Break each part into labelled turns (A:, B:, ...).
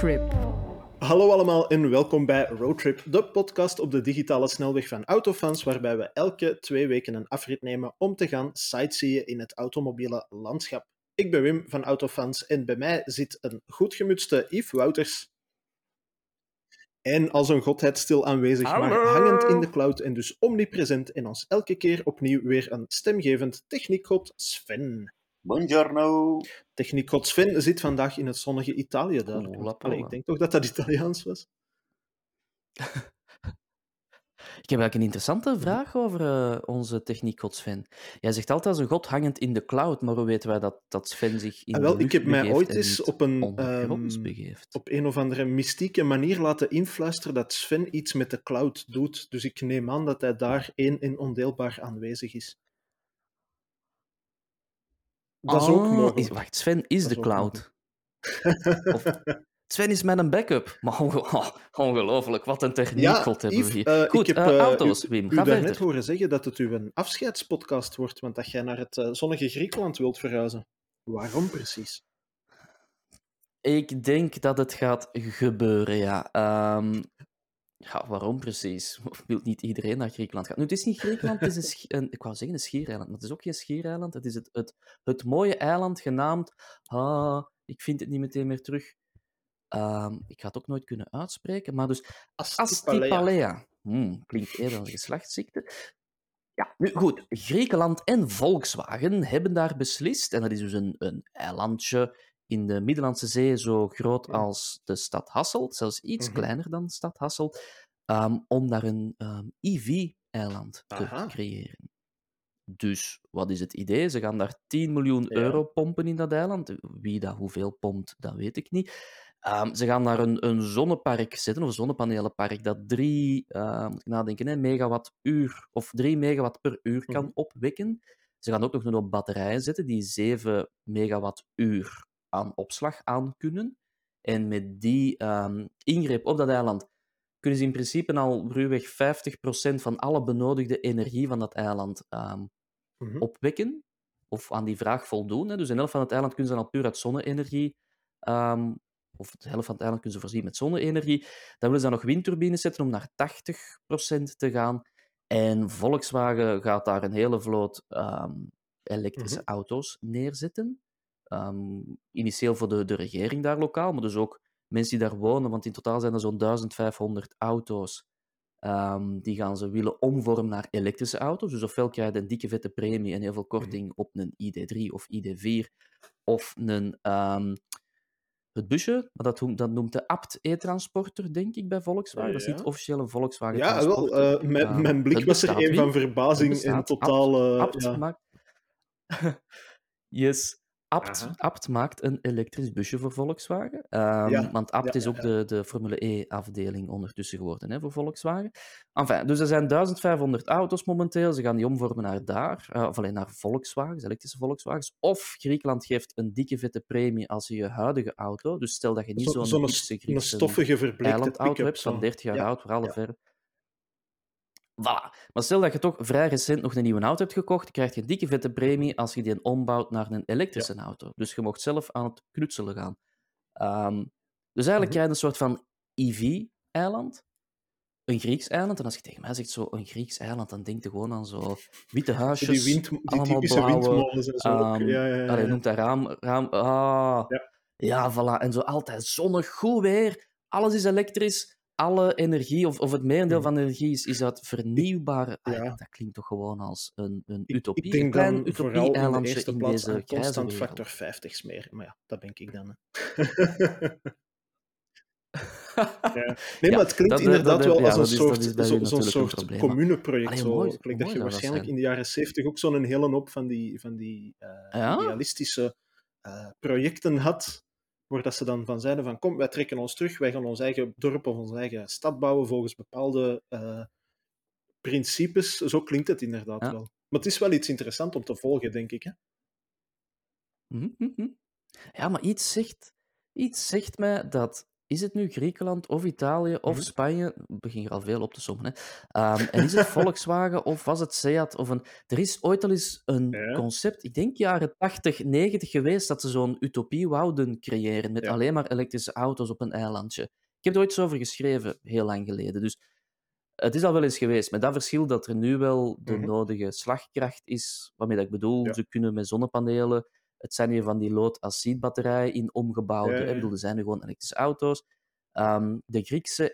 A: Roadtrip.
B: Hallo allemaal en welkom bij Roadtrip, de podcast op de digitale snelweg van Autofans, waarbij we elke twee weken een afrit nemen om te gaan sightseeën in het automobiele landschap. Ik ben Wim van Autofans en bij mij zit een goed gemutste Yves Wouters. En als een godheid stil aanwezig, maar hangend in de cloud en dus omnipresent en ons elke keer opnieuw weer een stemgevend techniekgod Sven.
C: Buongiorno.
B: Techniekgod Sven zit vandaag in het zonnige Italië.
C: Ola,
B: Allee,
C: pola.
B: ik denk toch dat dat Italiaans was.
D: Ik heb eigenlijk een interessante vraag over eh, onze techniekgod Sven. Jij zegt altijd als een god hangend in de cloud, maar hoe weten wij dat, dat Sven zich in
B: Ah,
D: de
B: wel, ik
D: lucht
B: heb mij ooit
D: en
B: eens op een, ehm, op een of andere mystieke manier laten influisteren dat Sven iets met de cloud doet. Dus ik neem aan dat hij daar één en ondeelbaar aanwezig is. Dat is ook mogelijk.
D: is- wacht, Sven is
B: Dat
D: de
B: is
D: cloud. Of, Sven is met een backup. Maar onge- oh, ongelooflijk, wat een techniekgod hebben we
B: Yves,
D: hier.
B: eh,
D: Goed,
B: ik heb
D: eh,
B: eh,
D: auto's,
B: u,
D: Wim,
B: u
D: ga verder.
B: horen zeggen dat het u een afscheidspodcast wordt, want dat jij naar het zonnige Griekenland wilt verhuizen. Waarom precies?
D: Ik denk dat het gaat gebeuren, ja. Ehm, ja, waarom precies? Wil niet iedereen naar Griekenland gaan? Nu, het is niet Griekenland, het is een, ik wou zeggen een schiereiland, maar het is ook geen schiereiland. Het is het, het, het mooie eiland genaamd... Ah, ik vind het niet meteen meer terug. Ehm, ik ga het ook nooit kunnen uitspreken, maar dus
B: Astipalea.
D: Astipalea. Hmm, klinkt eerder als een geslachtsziekte. Ja, nu goed. Griekenland en Volkswagen hebben daar beslist, en dat is dus een, een eilandje in de Middellandse Zee, zo groot als de stad Hasselt, zelfs iets
B: Mhm.
D: kleiner dan de stad Hasselt, ehm, om daar een ehm, EV-eiland te creëren. Dus wat is het idee? Ze gaan daar 10 miljoen
B: Ja.
D: euro pompen in dat eiland. Wie dat hoeveel pompt, dat weet ik niet. Ehm, ze gaan daar een, een zonnepark zetten, of een zonnepanelenpark, dat 3 moet ik nadenken, hè, megawattuur of 3 megawatt per uur kan
B: Mhm.
D: opwekken. Ze gaan ook nog een op batterijen zetten die 7 megawattuur aan opslag aan kunnen. En met die ehm, ingreep op dat eiland kunnen ze in principe al ruwweg 50% van alle benodigde energie van dat eiland ehm,
B: Mhm.
D: opwekken. Of aan die vraag voldoen. Hè. Dus een helft van het eiland kunnen ze dan al puur uit zonne-energie. ehm, of de helft van het eiland kunnen ze voorzien met zonne-energie. Dan willen ze dan nog windturbines zetten om naar 80% te gaan. En Volkswagen gaat daar een hele vloot elektrische
B: Mhm.
D: auto's neerzetten. Ehm, initieel voor de, de regering daar lokaal, maar dus ook mensen die daar wonen. Want in totaal zijn er zo'n 1500 auto's. Ehm, die gaan ze willen omvormen naar elektrische auto's. Dus ofwel krijg je een dikke vette premie en heel veel korting op een ID3 of ID4 of een, ehm, het busje, maar dat, noemt- dat noemt de Abt e-transporter, denk ik, bij Volkswagen. Dat is niet officieel een Volkswagen
B: Ja, wel,
D: transporter.
B: eh, mijn, mijn blik was er een van verbazing en totale...
D: Abt
B: ja.
D: yes. Abt,
B: Aha.
D: Abt maakt een elektrisch busje voor Volkswagen. Ehm,
B: Ja,
D: Want Abt
B: ja,
D: is ook
B: ja.
D: de, de Formule E-afdeling ondertussen geworden hè, voor Volkswagen. Enfin, dus er zijn 1500 auto's momenteel. Ze gaan die omvormen naar daar, eh, of alleen naar Volkswagens, elektrische Volkswagens. Of Griekenland geeft een dikke vette premie als je je huidige auto. Dus stel dat je niet
B: Zo-
D: zo'n
B: een
D: Griekse
B: stoffige pick-up.
D: hebt van
B: zo.
D: 30 jaar
B: Ja,
D: oud, waar alle ver... Voilà. Maar stel dat je toch vrij recent nog een nieuwe auto hebt gekocht, krijg je een dikke vette premie als je die ombouwt naar een elektrische auto. Dus je mocht zelf aan het knutselen gaan. Ehm, dus eigenlijk
B: Mhm.
D: krijg je een soort van EV-eiland. Een Grieks eiland. En als je tegen mij zegt zo een Grieks eiland, dan denk je gewoon aan zo witte huisjes.
B: Die, wind, die
D: allemaal
B: typische
D: blauwe,
B: windmolens en zo.
D: Ehm,
B: ja, ja,
D: Allee,
B: ja.
D: noemt dat raam. raam ah.
B: Ja.
D: Ja. voilà. En zo altijd zonnig, goed weer. Alles is elektrisch. Alle energie, of, of het merendeel
B: Mhm.
D: van de energie, is, is uit vernieuwbare... Ah,
B: Ja.
D: dat klinkt toch gewoon als een, een utopie.
B: ik denk
D: een
B: dan vooral in de eerste
D: in
B: plaats
D: deze
B: constant factor 50 smeren. Maar ja, dat denk ik dan. ja. Nee,
D: Ja,
B: maar het klinkt
D: dat-
B: inderdaad
D: dat-
B: wel
D: ja,
B: als een soort, zo- zo'n soort communeproject.
D: Allee,
B: Zo, ik denk dat je waarschijnlijk in de jaren 70 ook zo'n hele hoop van die, van die eh, idealistische eh, projecten had. Waar dat ze dan van zeiden van kom, wij trekken ons terug, wij gaan ons eigen dorp of onze eigen stad bouwen volgens bepaalde eh, principes. Zo klinkt het inderdaad
D: Ja.
B: wel. Maar het is wel iets interessants om te volgen, denk ik. Hè?
D: Mhm, mhm. Ja, maar iets zegt, iets zegt mij dat is het nu Griekenland of Italië of
B: Mhm.
D: Spanje? Ik begin er al veel op te sommen. Hè. Ehm, en is het Volkswagen of was het Seat? Of een... Er is ooit al eens een
B: Ja.
D: concept, ik denk jaren 80, 90 geweest, dat ze zo'n utopie wouden creëren met
B: Ja.
D: alleen maar elektrische auto's op een eilandje. Ik heb er ooit eens over geschreven, heel lang geleden. Dus het is al wel eens geweest, met dat verschil dat er nu wel de
B: Mhm.
D: nodige slagkracht is. Waarmee dat ik bedoel,
B: Ja.
D: ze kunnen met zonnepanelen. Het zijn hier van die lood-acid-batterijen in omgebouwde.
B: Ja,
D: hè.
B: ja,
D: Ik bedoel, er zijn gewoon elektrische auto's. Ehm, de Griekse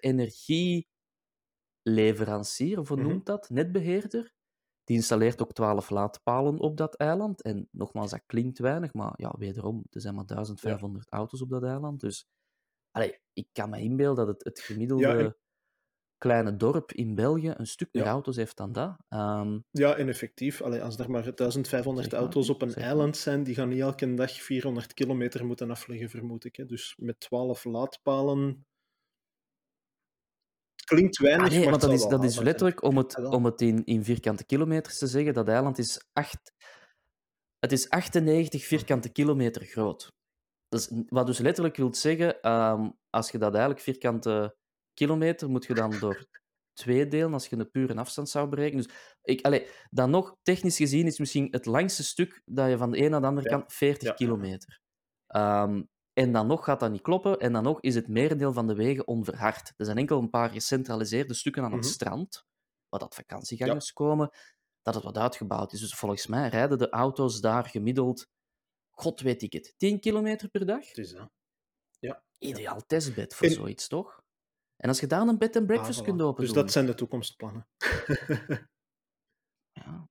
D: energieleverancier, of hoe
B: Mhm.
D: dat? Netbeheerder. Die installeert ook 12 laadpalen op dat eiland. En nogmaals, dat klinkt weinig, maar ja, wederom, er zijn maar 1500 auto's op dat eiland. Dus allee, ik kan me inbeelden dat het, het gemiddelde kleine dorp in België een stuk meer
B: Ja.
D: auto's heeft dan dat. Ehm,
B: Ja, en effectief. Allee, als er maar 1500
D: Zeg maar,
B: auto's op een
D: zeg maar.
B: eiland zijn, die gaan niet elke dag 400 kilometer moeten afleggen, vermoed ik. Hè. Dus met 12 laadpalen... Klinkt weinig,
D: ah nee,
B: maar
D: dat is, dat is letterlijk, om het, om het in, in vierkante kilometers te zeggen, dat eiland is, acht, het is 98 vierkante kilometer groot. Dat is, wat dus letterlijk wil zeggen, ehm, als je dat eigenlijk vierkante kilometer, moet je dan door twee delen, als je een pure afstand zou berekenen. Dus ik, allee, dan nog, technisch gezien, is misschien het langste stuk dat je van de ene naar de andere
B: Ja.
D: kant 40
B: Ja, ja, ja.
D: kilometer. Ehm, en dan nog gaat dat niet kloppen, en dan nog is het merendeel van de wegen onverhard. Er zijn enkel een paar gecentraliseerde stukken aan het
B: Mhm.
D: strand, waar dat vakantiegangers komen, dat het wat uitgebouwd is. Dus volgens mij rijden de auto's daar gemiddeld, god weet ik het, 10 kilometer per dag?
B: Het is dat.
D: Ideaal testbed voor
B: En-
D: zoiets, toch? En als je daar een bed and
B: Ah,
D: breakfast
B: voilà.
D: kunt open
B: Dus dat zijn de toekomstplannen.
D: Ja.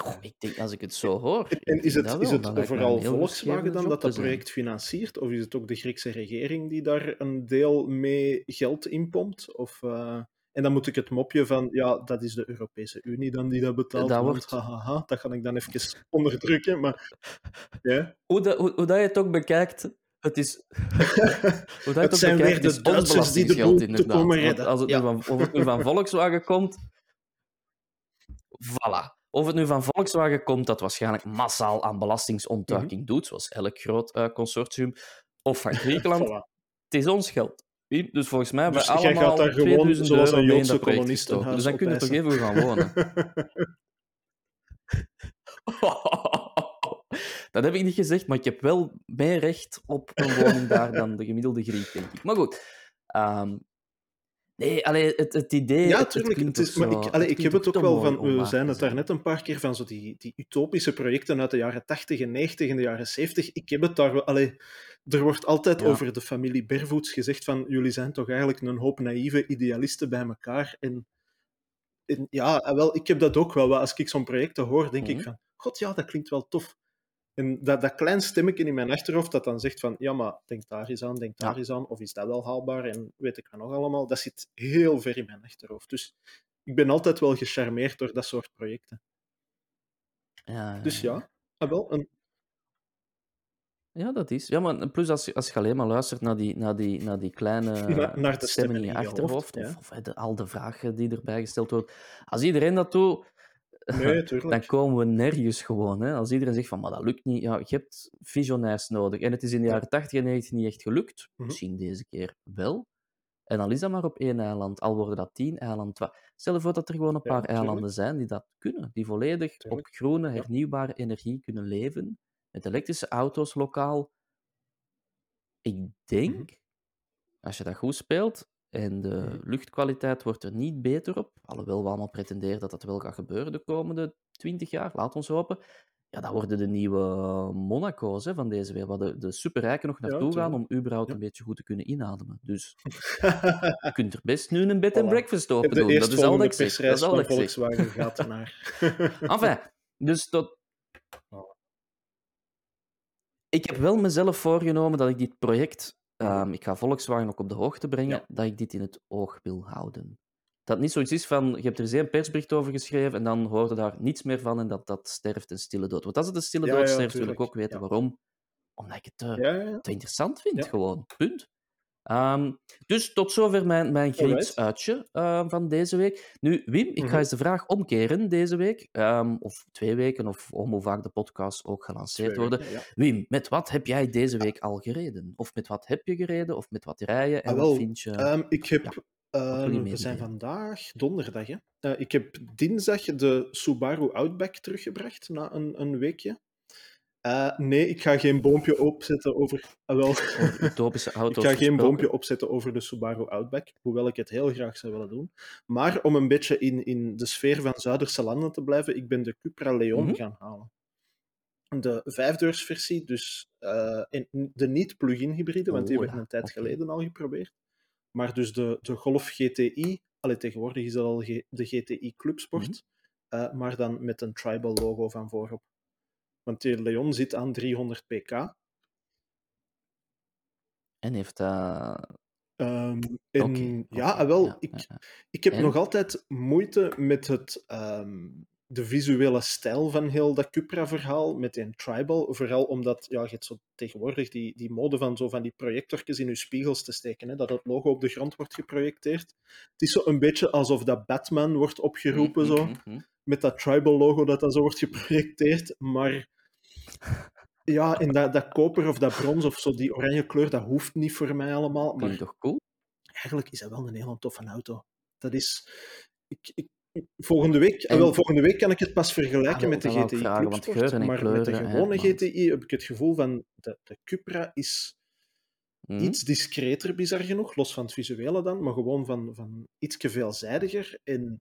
D: Goh, ik denk, als ik het zo hoor...
B: En is het, is het
D: heel
B: Volkswagen dan dat dat
D: zijn.
B: project financiert? Of is het ook de Griekse regering die daar een deel mee geld in pompt? Of, eh, En dan moet ik het mopje van, ja, dat is de Europese Unie dan die dat betaalt.
D: Dat wordt-
B: hahaha, dat ga ik dan even onderdrukken. Maar ja,
D: Hoe, dat- hoe, hoe dat je het ook bekijkt, het is... hoe dat
B: Het zijn weer de Duitsers die de boel te komen redden.
D: Als het
B: Ja.
D: nu van, of het nu van Volkswagen komt... Voilà. Of het nu van Volkswagen komt, dat waarschijnlijk massaal aan belastingsontduiking
B: Mhm.
D: doet, zoals elk groot eh, consortium, of van Griekenland,
B: voilà.
D: het is ons geld. Dus volgens mij hebben
B: Dus
D: we
B: jij gaat
D: allemaal
B: daar gewoon
D: 2000
B: zoals een Joodse
D: gestoken. Dus dan kun je er toch even gaan wonen. Dat heb ik niet gezegd, maar ik heb wel meer recht op een woning daar dan de gemiddelde Griek, denk ik. Maar goed. Ehm, nee, allee, het, het idee...
B: Ja,
D: het- het
B: is, maar
D: zo-
B: ik, allee, ik heb het ook wel van. We zijn het daar net een paar keer van, zo die, die utopische projecten uit de jaren 80 en 90 en de jaren 70. Ik heb het daar wel. Allee, er wordt altijd
D: Ja.
B: over de familie Bervoets gezegd van jullie zijn toch eigenlijk een hoop naïeve idealisten bij elkaar. En, en ja, wel, ik heb dat ook wel. Als ik zo'n projecten hoor, denk
D: Mhm.
B: ik van, god ja, dat klinkt wel tof. En dat, dat klein stemmetje in mijn achterhoofd dat dan zegt van, ja, maar denk daar eens aan, denk daar
D: Ja.
B: eens aan, of is dat wel haalbaar, en weet ik wat nog allemaal, dat zit heel ver in mijn achterhoofd. Dus ik ben altijd wel gecharmeerd door dat soort projecten.
D: Ja,
B: Dus ja, ah, wel, een,
D: Ja, dat is. Ja, maar plus als je, als je alleen maar luistert naar die, naar die, naar die kleine
B: Na- naar de
D: stemmen in je
B: hoofd,
D: achterhoofd,
B: ja.
D: of, of al de vragen die erbij gesteld worden. Als iedereen dat doet,
B: nee, tuurlijk.
D: dan komen we nergens gewoon. Hè. Als iedereen zegt van, maar dat lukt niet, ja, je hebt visionairs nodig. En het is in de
B: Ja.
D: jaren 80 en 90 niet echt gelukt.
B: Mhm.
D: Misschien deze keer wel. En dan is dat maar op één eiland, al worden dat tien eilanden. Stel je voor dat er gewoon een paar eilanden zijn die dat kunnen, die volledig
B: Tuurlijk.
D: op groene, hernieuwbare energie kunnen leven, met elektrische auto's lokaal. Ik denk,
B: Mhm.
D: als je dat goed speelt en de
B: Mhm.
D: luchtkwaliteit wordt er niet beter op, alhoewel we allemaal pretenderen dat dat wel gaat gebeuren de komende twintig jaar, laat ons hopen, ja, dat worden de nieuwe Monaco's hè, van deze wereld, waar de, de superrijken nog
B: Ja,
D: naartoe gaan om überhaupt
B: Ja.
D: een beetje goed te kunnen inademen. Dus je kunt er best nu een bed and breakfast open doen. Dat is al dat ik zeg. Dat is al
B: van
D: dat ik zeg.
B: Volkswagen gaat.
D: Enfin, dus tot... Ik heb wel mezelf voorgenomen dat ik dit project, ehm, ik ga Volkswagen ook op de hoogte brengen,
B: Ja.
D: dat ik dit in het oog wil houden. Dat het niet zoiets is van, je hebt er eens één persbericht over geschreven en dan hoorde daar niets meer van en dat dat sterft een stille dood. Want als het een stille
B: Ja,
D: dood sterft, wil ik ook weten waarom. Omdat ik het eh, te interessant vind, gewoon. Punt. Ehm, dus tot zover mijn, mijn Grieks uitje eh, van deze week. Nu, Wim, ik ga
B: Mhm.
D: eens de vraag omkeren deze week. ehm, of twee weken, of om hoe vaak de podcast ook gelanceerd worden.
B: ja.
D: Wim, met wat heb jij deze week al gereden? Of met wat heb je gereden? Of met wat rij je? En
B: Ah,
D: wat vind je...
B: Ehm, ik heb,
D: ja,
B: ehm, we zijn vandaag donderdag, hè? Eh, ik heb dinsdag de Subaru Outback teruggebracht na een, een weekje. Eh, nee, ik ga geen boompje opzetten over. ah, wel,
D: utopische
B: ik
D: auto's
B: ga geen boompje opzetten over de Subaru Outback, hoewel ik het heel graag zou willen doen. Maar om een beetje in, in de sfeer van Zuiderse landen te blijven, ik ben de Cupra Leon
D: Mhm.
B: gaan halen. De vijfdeursversie, dus eh, de niet-plug-in hybride, want die
D: Oh,
B: hebben we
D: ja,
B: een tijd geleden al geprobeerd. Maar dus de, de Golf GTI, allee, tegenwoordig is dat al de GTI Clubsport, eh, maar dan met een tribal logo van voorop. Want die Leon zit aan 300 pk.
D: En heeft dat...
B: Ehm, en ja, ah, wel,
D: ja,
B: ik,
D: ja,
B: ik heb
D: En?
B: nog altijd moeite met het, ehm, de visuele stijl van heel dat Cupra-verhaal, met een tribal. Vooral omdat ja, je hebt zo tegenwoordig die, die mode van, zo van die projectortjes in je spiegels te steken, hè, dat het logo op de grond wordt geprojecteerd. Het is zo een beetje alsof dat Batman wordt opgeroepen,
D: Mhm,
B: zo,
D: mhm, mhm.
B: met dat tribal logo dat dan zo wordt geprojecteerd. Maar ja, en dat, dat koper of dat brons of zo, die oranje kleur, dat hoeft niet voor mij allemaal. Maar
D: Klinkt toch cool?
B: eigenlijk is dat wel een heel toffe auto. Dat is... Ik, ik, volgende, week,
D: En-
B: ah, wel, volgende week kan ik het pas
D: Ah,
B: vergelijken
D: wel,
B: met de GTI
D: vragen, want
B: Clubsport,
D: en
B: maar met de
D: hè,
B: gewone GTI heb ik het gevoel van de, de Cupra is
D: Mhm.
B: iets discreter, bizar genoeg, los van het visuele dan, maar gewoon van, van ietsje veelzijdiger en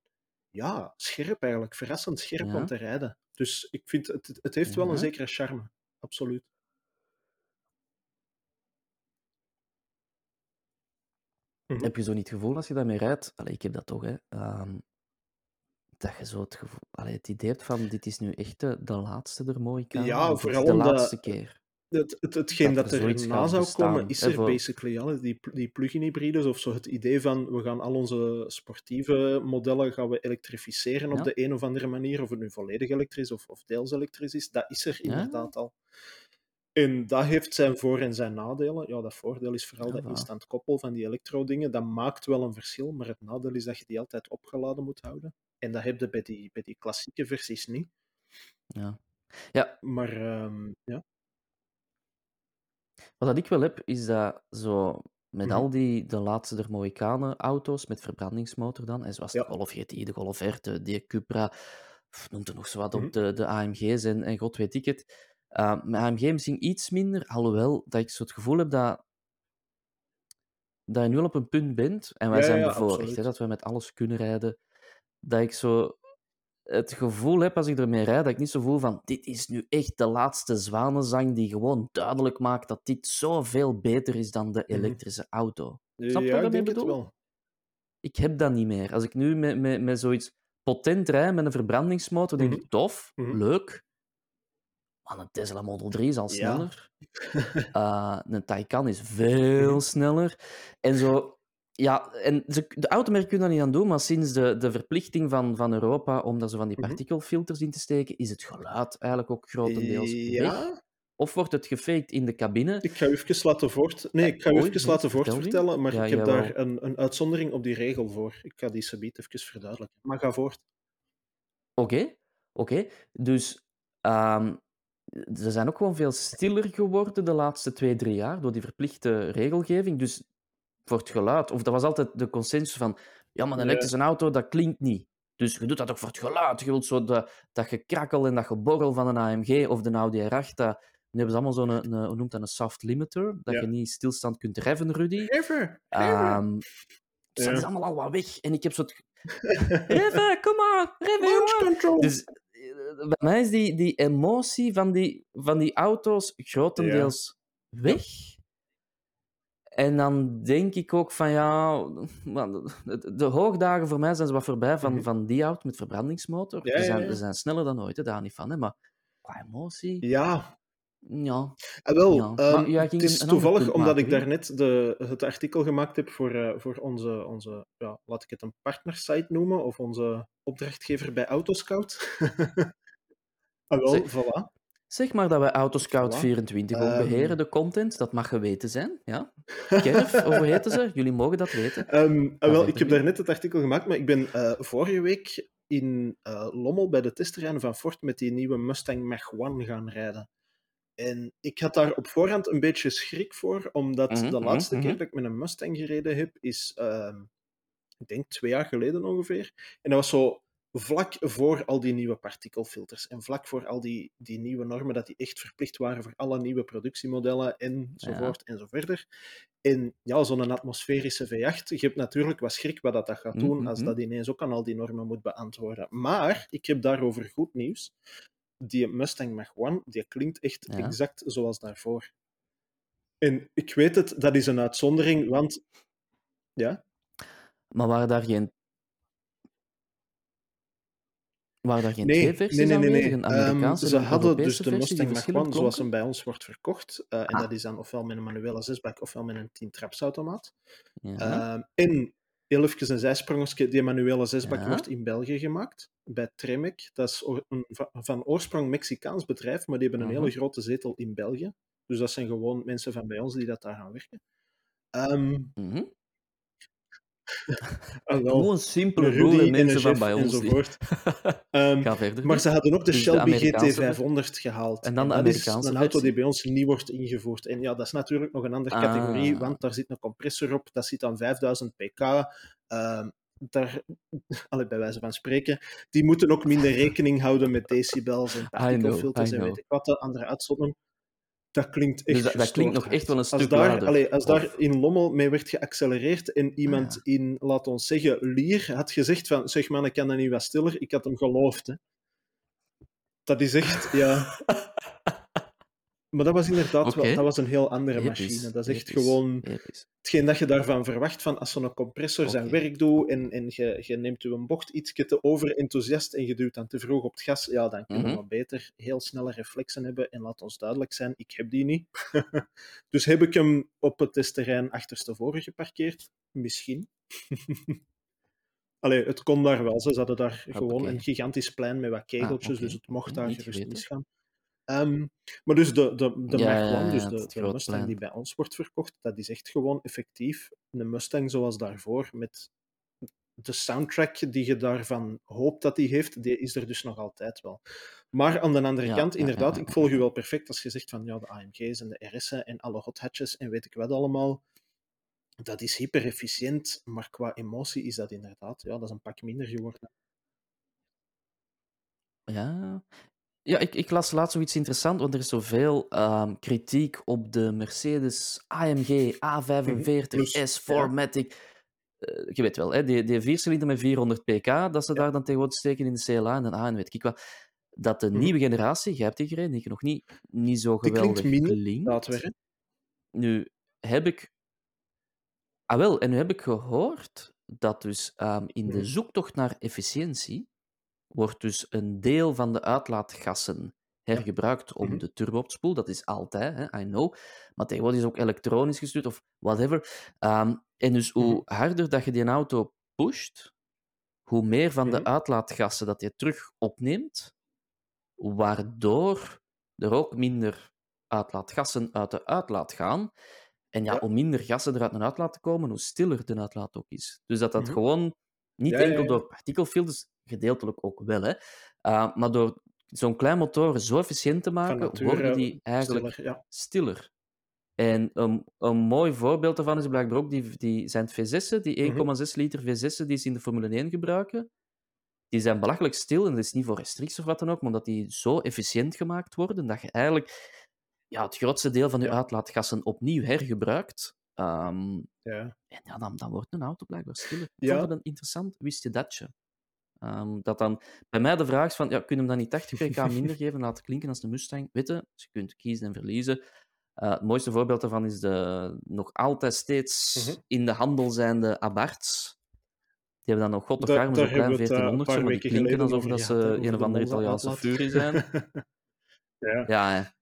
B: ja, scherp eigenlijk, verrassend scherp
D: Ja.
B: om te rijden. Dus ik vind, het, het heeft wel een zekere charme, absoluut. Mhm.
D: Heb je zo niet het gevoel als je daarmee rijdt? Allee, ik heb dat toch, hè. ehm, dat je zo het gevoel... Allee, het idee hebt van, dit is nu echt de, de laatste der mooie kamer.
B: Ja, vooral
D: de laatste keer.
B: Het, het, hetgeen
D: dat
B: dat,
D: er
B: na zou
D: bestaan,
B: komen, is er
D: voor-
B: basically al. Die, die plug-in hybrides of zo. Het idee van we gaan al onze sportieve modellen gaan we elektrificeren op de een of andere manier. Of het nu volledig elektrisch of, of deels elektrisch is, dat is er
D: Ja.
B: inderdaad al. En dat heeft zijn voor- en zijn nadelen. Ja, dat voordeel is vooral
D: Ja,
B: dat
D: waar.
B: instant koppel van die elektro-dingen. Dat maakt wel een verschil, maar het nadeel is dat je die altijd opgeladen moet houden. En dat heb je bij die, bij die klassieke versies niet.
D: Ja. ja,
B: Maar ehm, ja.
D: Wat dat ik wel heb, is dat zo... Met
B: Mhm.
D: al die de laatste der Mohikanen auto's met verbrandingsmotor dan, en zoals
B: Ja.
D: de Golf GTI, de Golf R, de, Cupra, noemt er nog zo wat
B: Mhm.
D: op, de, de AMG's en, en god weet ik het. Uh, met AMG misschien iets minder, alhoewel dat ik zo het gevoel heb dat, dat je nu al op een punt bent, en wij
B: Ja,
D: zijn
B: ja,
D: bevoorrecht, hè, dat we met alles kunnen rijden, dat ik zo het gevoel heb als ik ermee rijd, dat ik niet zo voel van dit is nu echt de laatste zwanenzang die gewoon duidelijk maakt dat dit zoveel beter is dan de
B: Mhm.
D: elektrische auto. Snap je
B: ja,
D: wat ik bedoel?
B: wel.
D: Ik heb dat niet meer. Als ik nu met, met, met zoiets potent rijd, met een verbrandingsmotor, denk
B: Mhm.
D: ik tof,
B: Mhm.
D: leuk. Maar een Tesla Model 3 is al
B: Ja.
D: sneller. Eh, een Taycan is veel sneller. En zo... Ja, en ze, de automerken kunnen dat niet aan doen, maar sinds de, de verplichting van, van Europa om daar zo van die
B: Mhm.
D: partikelfilters in te steken, is het geluid eigenlijk ook grotendeels weg.
B: Ja,
D: Of wordt het gefaked in de cabine?
B: ik ga u even laten voort... Nee, ik ga
D: Oei,
B: even laten
D: vertel
B: voortvertellen, maar
D: Ja,
B: ik heb
D: jawel.
B: daar een, een uitzondering op die regel voor. Ik ga die subiet even verduidelijken. Maar ga voort.
D: Oké, oké. Dus ehm, ze zijn ook gewoon veel stiller geworden de laatste twee, drie jaar door die verplichte regelgeving. Dus voor het geluid, of dat was altijd de consensus van, ja, maar een elektrische auto, dat klinkt niet. Dus je doet dat ook voor het geluid. Je wilt zo dat, dat gekrakkel en dat geborrel van een AMG of de Audi R8. Dat, nu hebben ze allemaal zo'n, een, hoe noemt dat, een soft limiter, dat
B: Ja.
D: je niet stilstand kunt reffen, Rudy.
B: Even!
D: Ehm, dus dat
B: Ja.
D: is allemaal al wat weg. En ik heb zo het... Reven, kom maar! Reven,
B: control!
D: Dus eh, bij mij is die, die emotie van die, van die auto's grotendeels weg. En dan denk ik ook van ja, de, hoogdagen voor mij zijn ze wat voorbij van,
B: Mhm.
D: van die auto met verbrandingsmotor.
B: Ja, ja,
D: zijn, zijn sneller dan ooit, hè, daar niet van. Hè, maar qua emotie,
B: Ja,
D: ja.
B: Ah, wel,
D: maar
B: ehm, het is toevallig omdat
D: maken,
B: ik daarnet de, het artikel gemaakt heb voor, eh, voor onze, onze ja, laat ik het een partnersite noemen, of onze opdrachtgever bij Autoscout. ah, wel, voilà.
D: Zeg maar dat wij Autoscout24 ook
B: Ehm.
D: beheren, de content. Dat mag geweten zijn. Ja. Kerf, hoe heten ze? Jullie mogen dat weten.
B: Ehm,
D: Ga
B: wel, ik heb daar net het artikel gemaakt, maar ik ben eh, vorige week in eh, Lommel bij de testterreinen van Ford met die nieuwe Mustang Mach-1 gaan rijden. En ik had daar op voorhand een beetje schrik voor, omdat
D: Mhm,
B: de
D: mhm,
B: laatste keer
D: mhm.
B: dat ik met een Mustang gereden heb, is, ehm, ik denk, twee jaar geleden ongeveer. En dat was zo vlak voor al die nieuwe partikelfilters en vlak voor al die, die nieuwe normen, dat die echt verplicht waren voor alle nieuwe productiemodellen enzovoort en zo verder. En ja, zo'n atmosferische V8, je hebt natuurlijk wat schrik wat dat, dat gaat doen als
D: Mhm.
B: dat ineens ook aan al die normen moet beantwoorden. Maar ik heb daarover goed nieuws. Die Mustang Mach-1, die klinkt echt
D: Ja.
B: exact zoals daarvoor. En ik weet het, dat is een uitzondering, want... Ja?
D: Maar waren daar geen... Waren daar geen
B: Nee,
D: twee
B: nee,
D: versies
B: nee, nee.
D: Een Amerikaanse
B: Ehm, ze
D: en een
B: hadden dus de Mustang Mach-1 zoals hem bij ons wordt verkocht. eh, en
D: Ah.
B: dat is dan ofwel met een manuele zesbak ofwel met een 10-trapsautomaat.
D: Ja.
B: Ehm, en heel even een zijsprongetje, die manuele zesbak
D: Ja.
B: wordt in België gemaakt, bij Tremec. Dat is een van oorsprong Mexicaans bedrijf, maar die hebben een hele grote zetel in België. Dus dat zijn gewoon mensen van bij ons die dat daar gaan werken. Ehm,
D: Mhm. Gewoon simpele,
B: een
D: mensen van bij ons.
B: enzovoort. Ehm,
D: Ga verder.
B: Maar ze hadden ook de
D: Dus
B: Shelby
D: Amerikaanse
B: GT500 gehaald.
D: En dan de
B: dat is
D: Amerikaanse
B: een auto die bij ons niet wordt ingevoerd. En ja, dat is natuurlijk nog een andere
D: Ah.
B: categorie, want daar zit een compressor op, dat zit aan 5000 pk. Ehm, daar, allee, bij wijze van spreken, die moeten ook minder rekening houden met decibels en partikelfilters
D: I
B: en weet ik wat, de andere uitstotten. Dat klinkt echt
D: Dus dat- dat klinkt nog echt wel een stuk
B: als daar, allee, als
D: of- Ah,
B: daar in Lommel mee werd geaccelereerd en iemand
D: ja.
B: in, laat ons zeggen, Lier had gezegd van, zeg man, ik kan dat niet wat stiller, ik had hem geloofd. Hè. Dat is echt, ja... Maar dat was inderdaad wel, dat was een heel andere
D: Episch,
B: machine. Dat is echt
D: episch,
B: gewoon
D: episch.
B: hetgeen dat je daarvan verwacht van als zo'n compressor zijn werk doet en, en je, je neemt je bocht iets te overenthousiast en je duwt dan te vroeg op het gas, ja, dan kunnen
D: Mhm.
B: we beter heel snelle reflexen hebben. En laat ons duidelijk zijn, ik heb die niet. dus heb ik hem op het testterrein achterstevoren geparkeerd? Misschien. Allee, het kon daar wel. Ze hadden daar gewoon een gigantisch plein met wat kegeltjes,
D: Ah,
B: dus het mocht daar gerust misgaan. Ehm, maar dus de, de, de
D: Ja, ja,
B: 1,
D: ja,
B: dus de, Mustang die bij ons wordt verkocht, dat is echt gewoon effectief een Mustang zoals daarvoor, met de soundtrack die je daarvan hoopt dat die heeft, die is er dus nog altijd wel. Maar aan de andere
D: Ja,
B: kant, inderdaad, ik volg u wel perfect als je zegt van ja, de AMG's en de RS'en en alle hot hatches en weet ik wat allemaal. Dat is hyper efficiënt, maar qua emotie is dat inderdaad, ja, dat is een pak minder geworden.
D: Ja, ja ik, ik las laatst zoiets interessants, want er is zoveel ehm, kritiek op de Mercedes AMG A45
B: Plus,
D: S4
B: ja.
D: Matic. Eh, je weet wel, hè, die, die viercilinder met 400 pk, dat ze
B: Ja.
D: daar dan tegenwoordig steken in de CLA en een A en weet ik wat. Dat de
B: Mhm.
D: nieuwe generatie, jij hebt die gereden, die nog niet, niet zo
B: Die klinkt
D: geweldig
B: minder, hè.
D: Nu heb ik. Ah, wel, en nu heb ik gehoord dat dus ehm, in de
B: Mhm.
D: zoektocht naar efficiëntie wordt dus een deel van de uitlaatgassen hergebruikt om
B: Mhm.
D: de turbo op te spoelen. Dat is altijd, hè, I know. Maar tegenwoordig is ook elektronisch gestuurd of whatever. Ehm, en dus hoe
B: Mhm.
D: harder dat je die auto pusht, hoe meer van de
B: Mhm.
D: uitlaatgassen dat je terug opneemt, waardoor er ook minder uitlaatgassen uit de uitlaat gaan. En ja,
B: Ja.
D: hoe minder gassen er uit een uitlaat te komen, hoe stiller de uitlaat ook is. Dus dat dat gewoon niet
B: Ja,
D: enkel door partikelfilters, gedeeltelijk ook wel, hè, uh, maar door zo'n klein motor zo efficiënt te maken,
B: nature
D: worden die eigenlijk
B: stiller, ja.
D: stiller. En een, een mooi voorbeeld daarvan is blijkbaar ook die, die zijn het V6'en, die 1,6 liter V6'en die ze in de Formule 1 gebruiken. Die zijn belachelijk stil, en dat is niet voor restricties of wat dan ook, maar omdat die zo efficiënt gemaakt worden, dat je eigenlijk ja, het grootste deel van je
B: Ja.
D: uitlaatgassen opnieuw hergebruikt. Ehm,
B: Ja.
D: en ja, dan, dan wordt een auto blijkbaar stiller. Ik
B: Ja.
D: vond het een interessant, wist je datje? Ehm, dat dan bij mij de vraag is van, ja, kun je hem dan niet 80 pk minder geven en laten klinken als de Mustang? Weet je, dus je kunt kiezen en verliezen. Eh, het mooiste voorbeeld daarvan is de nog altijd steeds
B: Mhm.
D: in de handel zijnde Abarths. Die hebben dan nog god toch arm zo'n klein
B: hebben we het, eh,
D: 1400,
B: een paar
D: maar die klinken alsof dat ze een of
B: de
D: andere Italiaanse furie zijn.
B: ja.
D: Ja,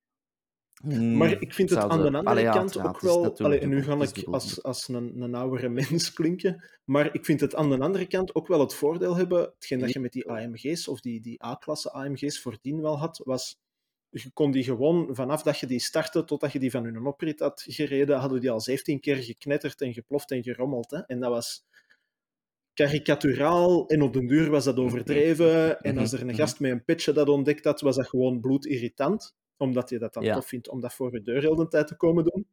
D: Hmm,
B: Maar ik vind het aan de andere
D: Allee,
B: kant ook wel. Allee, nu
D: dubbel,
B: ga ik als, als een, een oudere mens klinken. Maar ik vind het aan de andere kant ook wel het voordeel hebben. Hetgeen dat je met die AMG's of die, die A-klasse AMG's voordien wel had, was. je kon die gewoon, vanaf dat je die startte totdat je die van hun oprit had gereden, hadden die al 17 keer geknetterd en geploft en gerommeld. Hè? En dat was karikaturaal en op den duur was dat overdreven. En als er een gast met een pitje dat ontdekt had, was dat gewoon bloedirritant. Omdat je dat dan
D: Ja.
B: tof vindt om dat voor je deur heel de tijd te komen doen.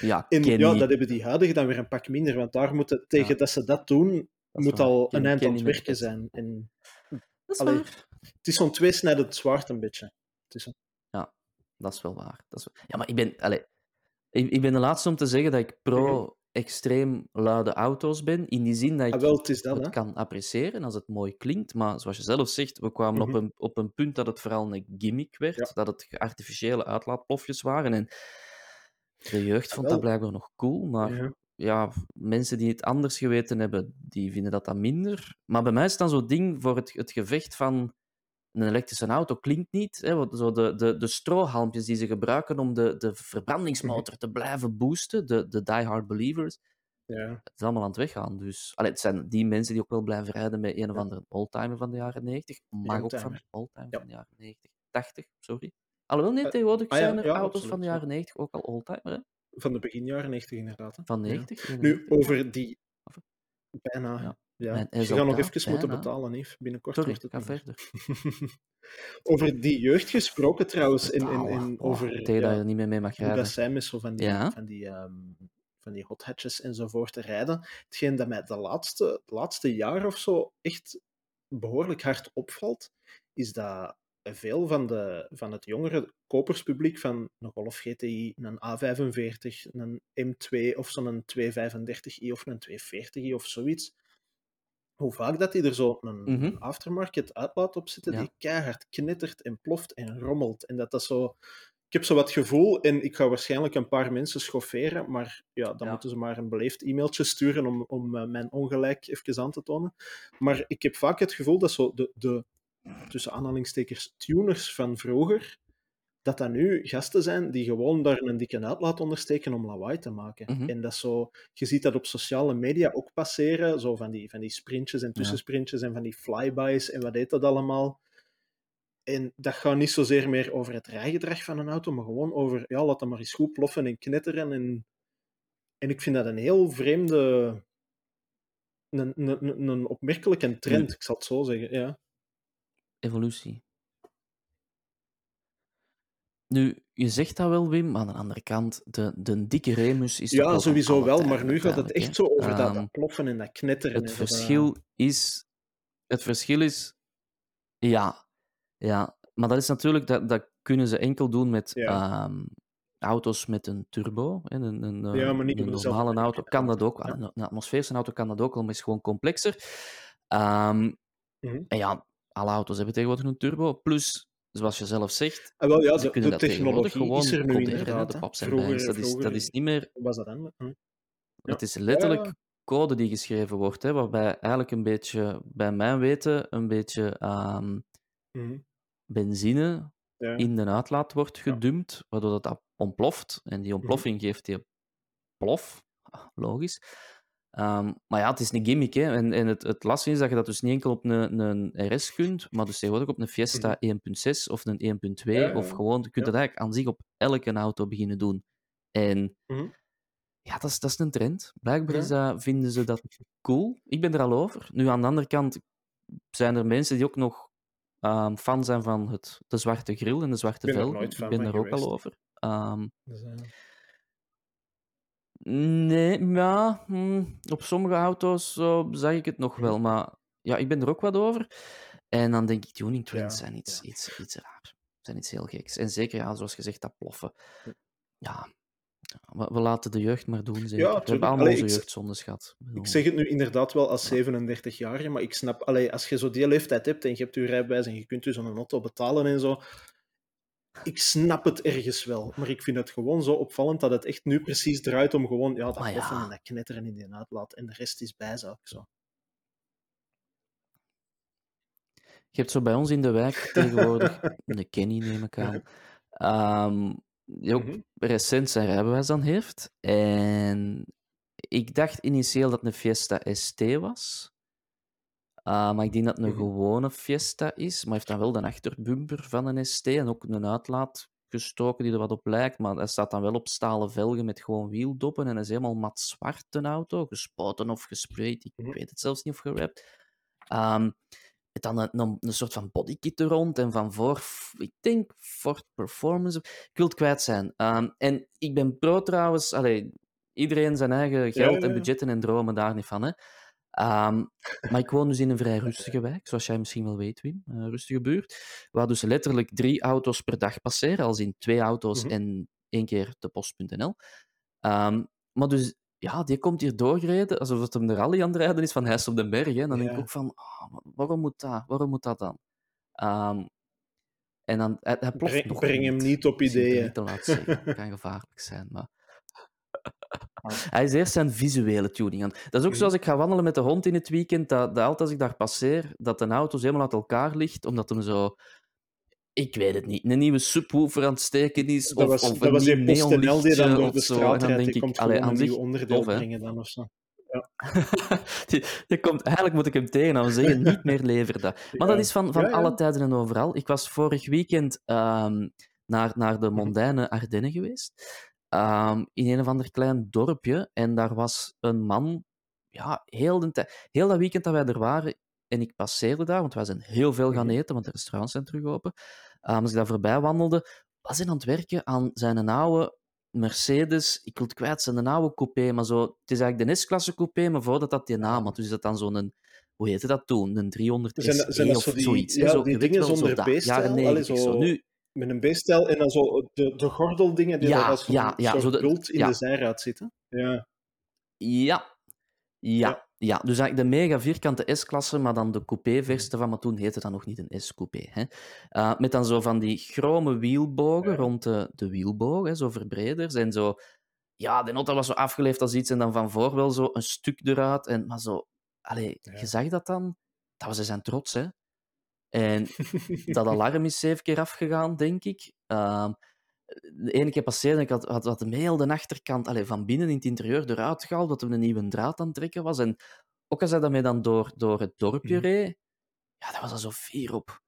D: Ja,
B: En ja, dat hebben die huidigen dan weer een pak minder, want daar moeten, tegen
D: Ja.
B: dat ze dat doen,
D: Dat
B: moet
D: waar.
B: al een eind aan het werken zijn. En
D: Dat is
B: Allee.
D: waar.
B: het is zo'n tweesnijdend zwaard een beetje. Het is een-
D: Dat is wel waar. Dat is wel- Ja, maar ik ben, allee, ik, ik ben de laatste om te zeggen dat ik pro extreem luide auto's ben. In die zin dat ik
B: Ah, wel, het is dat,
D: het kan appreciëren als het mooi klinkt. Maar zoals je zelf zegt, we kwamen
B: Mhm.
D: op, een, op een punt dat het vooral een gimmick werd.
B: Ja.
D: Dat het artificiële uitlaatplofjes waren. En de jeugd
B: Ah,
D: vond dat blijkbaar nog cool. Maar
B: Ja.
D: ja, mensen die het anders geweten hebben, die vinden dat dan minder. Maar bij mij is dan zo'n ding voor het, het gevecht van een elektrische auto klinkt niet. Hè, want zo de, de, de strohalmpjes die ze gebruiken om de, de verbrandingsmotor te blijven boosten, de, de diehard believers,
B: Ja.
D: het is allemaal aan het weggaan. Dus allee, het zijn die mensen die ook wel blijven rijden met een of andere oldtimer van de jaren 90. Mag ook van oldtimer
B: Ja.
D: van de jaren 90. 80, sorry. Alhoewel, nee,
B: Eh,
D: tegenwoordig
B: ah
D: zijn er
B: ja,
D: auto's van de
B: ja.
D: jaren 90 ook al oldtimer, hè?
B: Van de begin jaren 90 inderdaad. hè.
D: Van
B: Ja.
D: 90.
B: Nu,
D: 91.
B: over die... Bijna.
D: Ja. Mijn
B: Je gaat nog even moeten betalen, Yves. Binnenkort
D: Sorry,
B: wordt het
D: ga verder.
B: over die jeugd gesproken trouwens. In, in, in,
D: Oh,
B: over
D: tegen
B: ja,
D: dat je niet meer mee mag
B: hoe dat
D: rijden.
B: zij met zo van die,
D: Ja.
B: van die, ehm, van die hot hatches enzovoort te rijden. Hetgeen dat mij de laatste, het laatste jaar of zo echt behoorlijk hard opvalt, is dat veel van, de, van het jongere koperspubliek van een Golf GTI, een A45, een M2 of zo'n 235i of een 240i of zoiets, hoe vaak dat die er zo een,
D: Mhm.
B: aftermarket uitlaat op zitten,
D: Ja.
B: die keihard knittert en ploft en rommelt. En dat dat zo... Ik heb zo wat gevoel, en ik ga waarschijnlijk een paar mensen schofferen, maar ja, dan
D: Ja.
B: moeten ze maar een beleefd e-mailtje sturen om, om eh, mijn ongelijk even aan te tonen. Maar ik heb vaak het gevoel dat zo de, de tussen aanhalingstekens tuners van vroeger, dat dat nu gasten zijn die gewoon daar een dikke uitlaat onder steken om lawaai te maken.
D: Mhm.
B: En dat zo, je ziet dat op sociale media ook passeren, zo van die, van die sprintjes en tussensprintjes en van die flybys en wat heet dat allemaal. En dat gaat niet zozeer meer over het rijgedrag van een auto, maar gewoon over, ja, laat dat maar eens goed ploffen en knetteren. En, en ik vind dat een heel vreemde, een, een, een- opmerkelijke trend,
D: Nu-
B: ik zal het zo zeggen. Ja.
D: Evolutie. Nu, je zegt dat wel, Wim, maar aan de andere kant, de, de dikke remus is
B: Ja, sowieso wel, maar nu gaat het echt zo over dat,
D: Ehm,
B: dat ploffen en dat knetteren.
D: Het
B: en zo dat-
D: verschil is... Het verschil is... Ja. Ja. Maar dat is natuurlijk... Dat, dat kunnen ze enkel doen met
B: Ja.
D: ehm, auto's met een turbo. Een, een, eh,
B: Ja, maar niet
D: een normale auto kan dat ook.
B: Ja.
D: Een, een atmosferische auto kan dat ook, al, maar is gewoon complexer. Ehm,
B: Mhm.
D: En ja, alle auto's hebben tegenwoordig een turbo. Plus, zoals je zelf zegt,
B: Ah, wel, ja,
D: ze
B: de,
D: kunnen
B: de
D: dat
B: technologie
D: gewoon
B: is er nu inderdaad.
D: De paps en
B: Vroeger.
D: Dat is,
B: vroeger
D: dat is niet meer...
B: was dat dan? Hm. Ja.
D: Het is letterlijk
B: Ja.
D: code die geschreven wordt, hè, waarbij eigenlijk een beetje, bij mijn weten, een beetje ehm,
B: Mhm.
D: benzine
B: Ja.
D: in de uitlaat wordt gedumpt, waardoor dat, ontploft. En die ontploffing geeft die plof, Ah, logisch. Ehm, maar ja, het is een gimmick. Hè. En, en het, het lastige is dat je dat dus niet enkel op een, een RS kunt, maar dus tegenwoordig op een Fiesta 1.6 of een 1.2.
B: Mhm. Ja, ja,
D: Of gewoon, je kunt dat eigenlijk aan zich op elke auto beginnen doen. En
B: Mhm.
D: ja, dat is, dat is een trend. Blijkbaar is
B: Ja.
D: dat, vinden ze dat cool. Ik ben er al over. Nu, aan de andere kant zijn er mensen die ook nog ehm, fan zijn van het, de zwarte grill en de zwarte
B: er nooit
D: Ik ben er ook al over. Ehm,
B: Dus, eh,
D: nee, ja, hm, op sommige auto's zo zag ik het nog wel, maar ja, ik ben er ook wat over. En dan denk ik, tuning trends
B: Ja,
D: zijn iets,
B: ja.
D: iets, iets raar. Zijn iets heel geks. En zeker, ja, zoals gezegd, dat ploffen. Ja, we, we laten de jeugd maar doen, zeker. we
B: tuurlijk.
D: hebben allemaal
B: Allee,
D: onze jeugdzondes gehad. Ik
B: zeg het nu inderdaad wel als 37-jarige, maar ik snap, allee, als je zo die leeftijd hebt en je hebt je rijbewijs en je kunt dus een auto betalen en zo, ik snap het ergens wel, maar ik vind het gewoon zo opvallend dat het echt nu precies draait om gewoon ja, dat
D: Maar ja.
B: en dat knetteren in die uitlaat en de rest is bijzaak. Zo.
D: Je hebt zo bij ons in de wijk tegenwoordig, de Kenny neem ik aan, ehm, die ook
B: Mhm.
D: recent zijn rijbewijs dan heeft. En ik dacht initieel dat het een Fiesta ST was. Uh, maar ik denk dat het een
B: Mhm.
D: gewone Fiesta is, maar heeft dan wel de achterbumper van een ST en ook een uitlaat gestoken die er wat op lijkt, maar hij staat dan wel op stalen velgen met gewoon wieldoppen en is helemaal mat zwart, een auto, gespoten of gesprayed, ik
B: Mhm.
D: weet het zelfs niet of gerapt. Met dan een, een, een soort van bodykit er rond en van voor, ik denk Ford Performance, ik wil het kwijt zijn. Ehm, en ik ben pro trouwens, allee, iedereen zijn eigen geld en budgetten en dromen daar niet van, hè. Ehm, maar ik woon dus in een vrij rustige wijk, zoals jij misschien wel weet, Wim. Een rustige buurt. Waar dus letterlijk drie auto's per dag passeren, als in twee auto's
B: Mhm.
D: en één keer de post.nl. Ehm, maar dus, ja, die komt hier doorgereden, alsof het hem de rally aan het rijden is van Heist op den Berg. Hè. En dan denk ik ook van, ah, waarom moet dat? Waarom moet dat dan? Ehm, en dan, hij, hij ploft
B: Breng,
D: nog
B: breng hem niet op
D: ik
B: ideeën.
D: het niet te laat zeggen. Het kan gevaarlijk zijn, maar...
B: Ah.
D: Hij is eerst zijn visuele tuning aan. Dat is ook zoals ik ga wandelen met de hond in het weekend, dat, dat altijd als ik daar passeer, dat de auto helemaal uit elkaar ligt, omdat hem zo... Ik weet het niet. Een nieuwe subwoofer aan het steken is,
B: Dat
D: of,
B: was,
D: of
B: dat
D: een
B: was die
D: nieuw
B: PostNL die dan door de straat
D: dan denk ik,
B: komt
D: allee, aan
B: een nieuw
D: zich
B: onderdeel
D: tof, hè.
B: brengen dan of zo.
D: die, die komt, eigenlijk moet ik hem tegenhouden en zeggen, niet meer lever dat. Maar
B: Ja.
D: dat is van, van
B: Ja, ja.
D: alle tijden en overal. Ik was vorig weekend ehm, naar, naar de
B: Mhm.
D: mondaine Ardennen geweest, ehm, in een of ander klein dorpje. En daar was een man, ja, heel, de tijd, heel dat weekend dat wij er waren, en ik passeerde daar, want wij zijn heel veel gaan
B: Mhm.
D: eten, want de restaurants zijn terug open. Ehm, als ik daar voorbij wandelde, was hij aan het werken aan zijn oude Mercedes, ik wil het kwijt zijn, een oude coupé, maar zo, het is eigenlijk de S-klasse coupé, maar voordat dat die naam had. Dus is dat dan zo'n, hoe heette dat toen? Een 300
B: Zijn dat- zijn dat
D: SE
B: zo
D: of
B: die-
D: zoiets.
B: ja,
D: zo,
B: die dingen
D: zo
B: zonder B-stijl?
D: Jaren
B: Allee,
D: 90 zo.
B: zo-
D: Nu,
B: Met een B-stijl en dan zo de, de gordeldingen die
D: Ja,
B: als
D: ja, ja,
B: soort
D: zo
B: bult in
D: ja.
B: de zijraad zitten. Ja.
D: Ja. Ja.
B: Ja.
D: Ja. dus eigenlijk de mega vierkante S-klasse, maar dan de coupé-versie van, maar toen heette dat nog niet een S-coupé. hè. Eh, met dan zo van die chrome wielbogen rond de, de wielbogen, hè, zo verbreders. En zo, ja, de auto was zo afgeleefd als iets en dan van voor wel zo een stuk eruit. En, maar zo, allee, je zag dat dan, dat was zijn trots, hè. En dat alarm is zeven keer afgegaan, denk ik. Ehm, de ene keer passeerde ik had, had, had hem heel de achterkant allee, van binnen in het interieur eruit gehaald, dat er een nieuwe draad aan het trekken was. En ook als hij daarmee dan door, door het dorpje
B: Mhm.
D: reed, ja, dat was er zo fier op.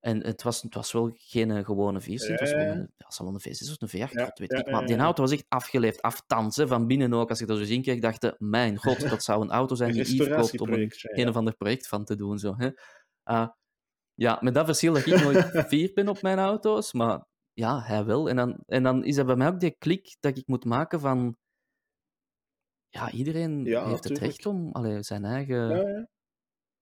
D: En het was, het was wel geen gewone V6, het was gewoon
B: ja.
D: een, ja, een V6 of een V8,
B: Ja,
D: dat weet ik. Maar die auto was echt afgeleefd, aftans, hè, van binnen ook. Als ik dat zo zien kreeg, dacht ik, mijn god, dat zou een auto zijn die Yves koopt om een een of ander project van te doen. Zo, hè. Ah, ja, met dat verschil dat ik nooit fier ben op mijn auto's, maar ja, hij wel. En dan, en dan is er bij mij ook die klik dat ik moet maken van... Ja, iedereen
B: Ja,
D: heeft het recht om allee, zijn eigen
B: Ja, ja.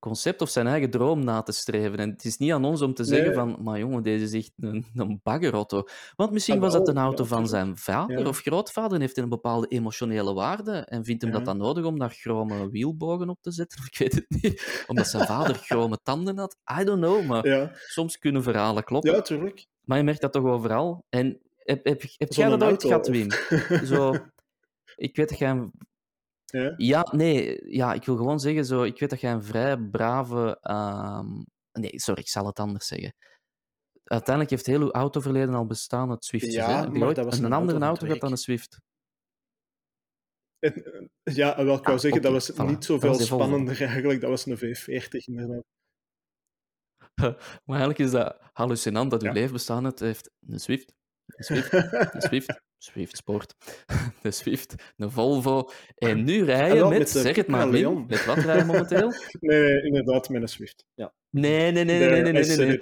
D: Concept of zijn eigen droom na te streven. En het is niet aan ons om te zeggen
B: Nee.
D: van, maar jongen, deze is echt een, een baggerauto. Want misschien
B: Ah,
D: was dat een auto van zijn vader
B: Ja.
D: of grootvader en heeft een bepaalde emotionele waarde en vindt hem
B: Ja.
D: dat dan nodig om daar chrome wielbogen op te zetten? Ik weet het niet. Omdat zijn vader chrome tanden had? I don't know, maar
B: Ja,
D: soms kunnen verhalen kloppen.
B: ja, tuurlijk.
D: Maar je merkt dat toch overal. En heb, heb, heb jij dat ooit gehad, Wim? Zo, ik weet dat jij een
B: Ja.
D: ja, nee, ja, ik wil gewoon zeggen, zo, ik weet dat jij een vrij brave. ehm, Nee, sorry, ik zal het anders zeggen. Uiteindelijk heeft heel uw autoverleden al bestaan, het Swift.
B: Ja, maar
D: ooit
B: dat was
D: een,
B: een
D: andere
B: auto
D: gehad dan een. Swift?
B: En, eh, ja, wel, ik wou
D: Ah,
B: zeggen, dat was
D: voilà.
B: niet zoveel
D: was
B: spannender eigenlijk. Dat was een V40 inderdaad.
D: Maar eigenlijk is dat hallucinant dat uw
B: Ja.
D: leven bestaan heeft. heeft een Swift, Swift, een Swift, Swift Sport, een Swift, een Volvo. En nu rijden met,
B: met de
D: zeg het maar, Wim, met wat rijden momenteel?
B: Nee, nee, inderdaad, met een Swift. Ja.
D: Nee, nee, nee, nee, nee, nee, nee, nee, nee.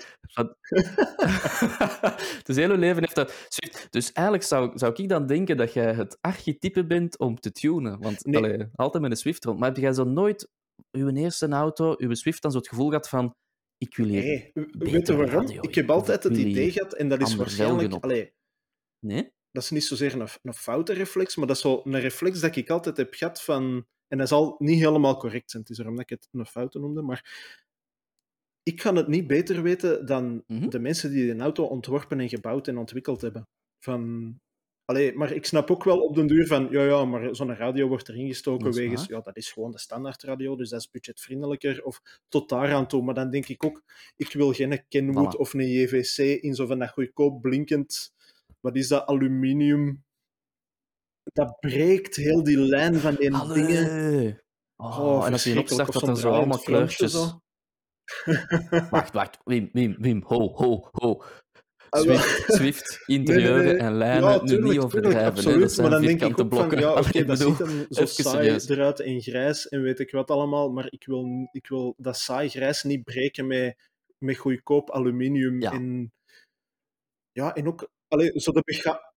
D: dus heel uw leven heeft dat. Swift. Dus eigenlijk zou, zou ik dan denken dat jij het archetype bent om te tunen. Want
B: Nee.
D: allee, altijd met een Swift rond. Maar heb jij zo nooit uw eerste auto, uw Swift, dan zo het gevoel gehad van: ik wil hier.
B: Nee, weet je waarom?
D: radio,
B: Ik heb altijd het idee gehad, en dat is waarschijnlijk... Allee,
D: Nee?
B: dat is niet zozeer een, een foute reflex, maar dat is zo een reflex dat ik altijd heb gehad van... En dat zal niet helemaal correct zijn, het is daarom dat ik het een foute noemde, maar ik kan het niet beter weten dan
D: Mhm.
B: de mensen die een auto ontworpen en gebouwd en ontwikkeld hebben. Van... Allee, maar ik snap ook wel op den duur van, ja, ja, maar zo'n radio wordt erin gestoken wegens,
D: waar.
B: ja, dat is gewoon de standaardradio, dus dat is budgetvriendelijker, of tot daaraan toe. Maar dan denk ik ook, ik wil geen Kenwood
D: Voilà.
B: of een JVC in zo van dat goedkoop blinkend, wat is dat, aluminium. Dat breekt heel die lijn van die dingen.
D: Oh,
B: Oh,
D: en als je opstart,
B: Of
D: dat er
B: zo'n
D: zo allemaal kleurtjes.
B: zo.
D: Wacht, wacht. Wim, Wim, Wim. Ho, ho, ho.
B: Ah,
D: Swift, Swift interieuren
B: Nee, nee, nee.
D: en lijnen,
B: Ja,
D: nu niet overdrijven.
B: absoluut.
D: Dat zijn
B: maar dan denk ik ook van, ja, dat
D: bedoel,
B: ziet er zo saai eruit in grijs en weet ik wat allemaal, maar ik wil, ik wil dat saai grijs niet breken met, met goedkoop aluminium
D: Ja.
B: en... Ja, en ook... Allee, zo de bega...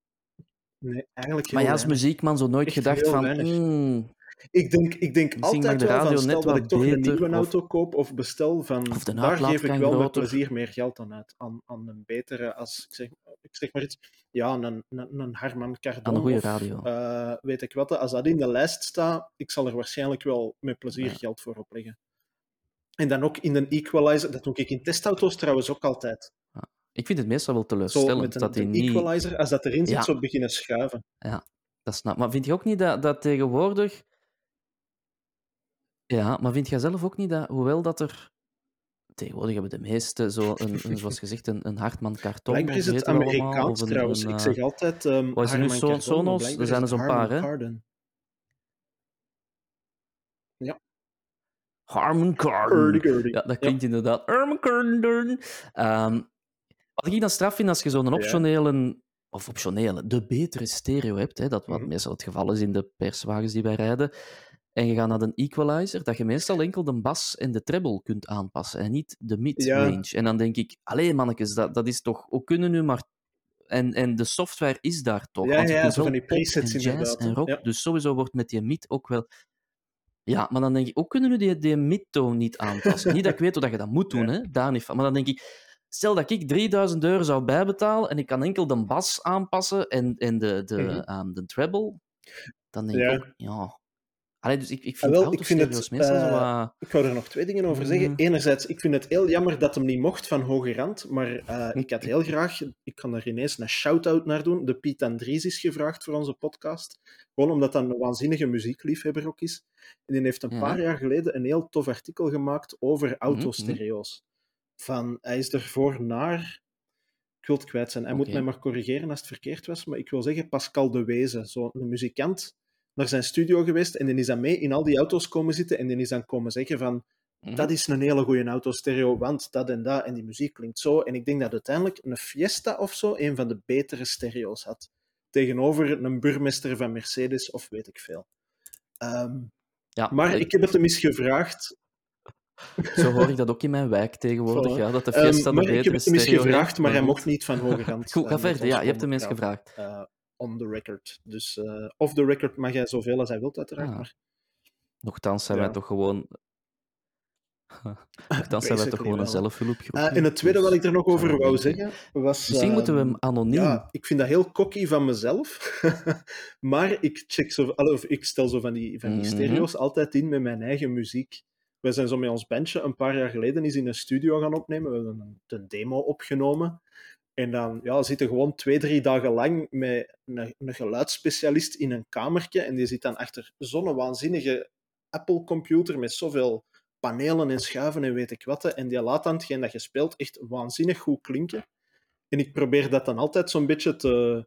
B: Nee, eigenlijk
D: Maar ja, als muziekman zo nooit
B: Echt
D: gedacht van...
B: weinig.
D: "Hmm,
B: Ik denk, ik denk altijd wel van, stel dat ik toch een nieuwe
D: of-
B: auto koop of bestel, van
D: Of de
B: daar geef ik wel met plezier meer geld aan uit. Aan, aan een betere, als ik zeg, ik zeg maar iets, ja, een, een, een Harman Kardon
D: aan een goede
B: of,
D: radio.
B: eh, weet ik wat, als dat in de lijst staat, ik zal er waarschijnlijk wel met plezier
D: Ja.
B: geld voor opleggen. En dan ook in een equalizer, dat doe ik in testauto's trouwens ook altijd.
D: Ik vind het meestal wel
B: Zo
D: teleurstellend
B: met een,
D: dat
B: een
D: niet...
B: equalizer, als dat erin zit,
D: Ja.
B: zo beginnen schuiven.
D: Ja, dat snap Maar vind je ook niet dat, dat tegenwoordig... Ja, maar vind jij zelf ook niet dat, hoewel dat er... Tegenwoordig hebben de meeste, zo een, een, zoals gezegd, een, een Hartman karton.
B: Blijkbaar is het
D: allemaal,
B: Amerikaans
D: een-
B: trouwens.
D: een,
B: ik
D: eh,
B: zeg altijd um,
D: wat is er nu?
B: Maar
D: Sonos? Er zijn er zo'n paar,
B: Harman
D: hè?
B: Kardon.
D: Harman Kardon. Ja, dat klinkt inderdaad. Harman Kardon. Ehm, wat ik dan straf vind, als je zo'n optionele, of optionele, de betere stereo hebt, hè, dat wat
B: Mhm.
D: meestal het geval is in de perswagens die wij rijden, en je gaat naar een equalizer, dat je meestal enkel de bas en de treble kunt aanpassen en niet de mid-range. En dan denk ik, allee mannetjes, dat, dat is toch, hoe kunnen nu maar... En, en de software is daar toch?
B: Ja,
D: want je
B: ja,
D: kunt
B: zo van die presets
D: en jazz
B: inderdaad,
D: en rock,
B: Ja.
D: dus sowieso wordt met die mid ook wel... Ja, maar dan denk ik, hoe kunnen we die, die mid-tone niet aanpassen? niet dat ik weet hoe dat je dat moet doen, hè? daar niet van. Maar dan denk ik, stel dat ik 3000 euro zou bijbetalen en ik kan enkel de bas aanpassen en, en de, de,
B: Mhm.
D: ehm, de treble, dan denk
B: Ja.
D: ik ook, ja... Allee, dus ik, ik
B: Ah,
D: vind
B: wel, ik vind het,
D: zo wat...
B: Ik wou er nog twee dingen over zeggen.
D: Mm.
B: Enerzijds, ik vind het heel jammer dat hem niet mocht van Hoge Rand, maar eh, ik had heel graag, ik kan er ineens een shout-out naar doen, de Piet Andries is gevraagd voor onze podcast. Gewoon omdat dat een waanzinnige muziekliefhebber ook is. En die heeft een
D: Ja.
B: paar jaar geleden een heel tof artikel gemaakt over
D: mhm.
B: autostereo's. Van, hij is ervoor naar... Ik wil het kwijt zijn. Hij moet mij maar corrigeren als het verkeerd was, maar ik wil zeggen Pascal de Wezen, zo'n muzikant, naar zijn studio geweest en die is dan mee in al die auto's komen zitten en die is dan komen zeggen van
D: Mhm.
B: dat is een hele goede autostereo, want dat en dat en die muziek klinkt zo. En ik denk dat uiteindelijk een Fiesta of zo een van de betere stereo's had. Tegenover een burgemeester van Mercedes of weet ik veel. Ehm,
D: Ja,
B: maar ik heb het hem eens gevraagd.
D: Zo hoor ik dat ook in mijn wijk tegenwoordig,
B: Voilà.
D: ja, dat de
B: Ehm,
D: Fiesta de
B: maar ik heb het hem eens gevraagd, maar hij mocht niet van hoge rand.
D: Goed,
B: eh,
D: ga
B: met
D: verder. Ja, je hebt hem eens gevraagd.
B: Eh, on the record. Dus eh off the record mag hij zoveel als hij wilt, uiteraard.
D: Ah.
B: Maar
D: Nochtans zijn
B: Ja.
D: wij toch gewoon... Nochtans zijn wij toch gewoon een zelfhulpgroep.
B: Eh,
D: hè?
B: en het tweede
D: Dus
B: wat ik er nog over wou zeggen was.
D: Misschien moeten we
B: ehm,
D: hem anoniem...
B: Ja, ik vind dat heel cocky van mezelf. maar ik, check zo, of ik stel zo van die, van die
D: Mhm.
B: stereo's altijd in met mijn eigen muziek. We zijn zo met ons bandje een paar jaar geleden eens in een studio gaan opnemen. We hebben een, demo opgenomen. En dan ja, zitten gewoon twee, drie dagen lang met een, geluidsspecialist in een kamertje. En die zit dan achter zo'n waanzinnige Apple-computer met zoveel panelen en schuiven en weet ik wat. En die laat dan hetgeen dat je speelt echt waanzinnig goed klinken. En ik probeer dat dan altijd zo'n beetje te,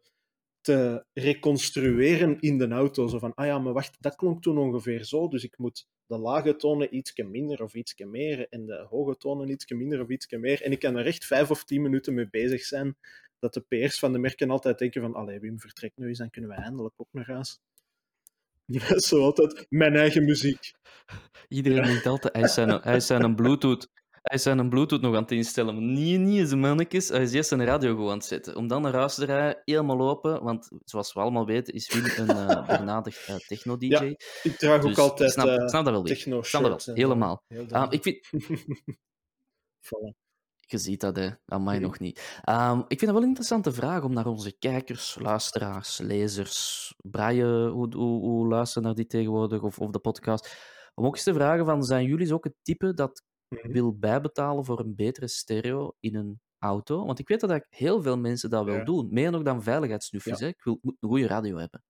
B: te reconstrueren in de auto. Zo van, ah ja, maar wacht, dat klonk toen ongeveer zo, dus ik moet de lage tonen ietsje minder of ietsje meer en de hoge tonen ietsje minder of ietsje meer. En ik kan er echt vijf of tien minuten mee bezig zijn, dat de PR's van de merken altijd denken van, allee, Wim vertrekt nu eens, dan kunnen we eindelijk ook naar huis. Is zo altijd mijn eigen muziek.
D: Iedereen
B: Ja.
D: denkt altijd, hij is zijn, hij is zijn Bluetooth... Hij is zijn Bluetooth nog aan het instellen. Maar nee, nee, zijn mannetjes. Hij is eerst zijn radio gewoon aan het zetten. Om dan naar huis te rijden, helemaal open. Want zoals we allemaal weten, is Wim een uh, benadigd uh, techno-dj.
B: Ja, Ik draag
D: Dus
B: ook altijd
D: ik snap,
B: eh,
D: snap dat wel weer.
B: techno
D: snap dat wel, helemaal.
B: Heel
D: Um,
B: duidelijk.
D: ik vind...
B: Voilà.
D: Je ziet dat, hè. Aan mij nog niet. Um, ik vind dat wel een interessante vraag om naar onze kijkers, luisteraars, lezers, Braille, hoe, hoe, hoe luisteren naar die tegenwoordig, of, of de podcast, om ook eens te vragen van, zijn jullie ook het type dat. Wil bijbetalen voor een betere stereo in een auto? Want ik weet dat heel veel mensen dat wel
B: Ja.
D: doen. Meer nog dan veiligheidssnufjes.
B: Ja.
D: Hè? Ik wil, moet een goede radio hebben.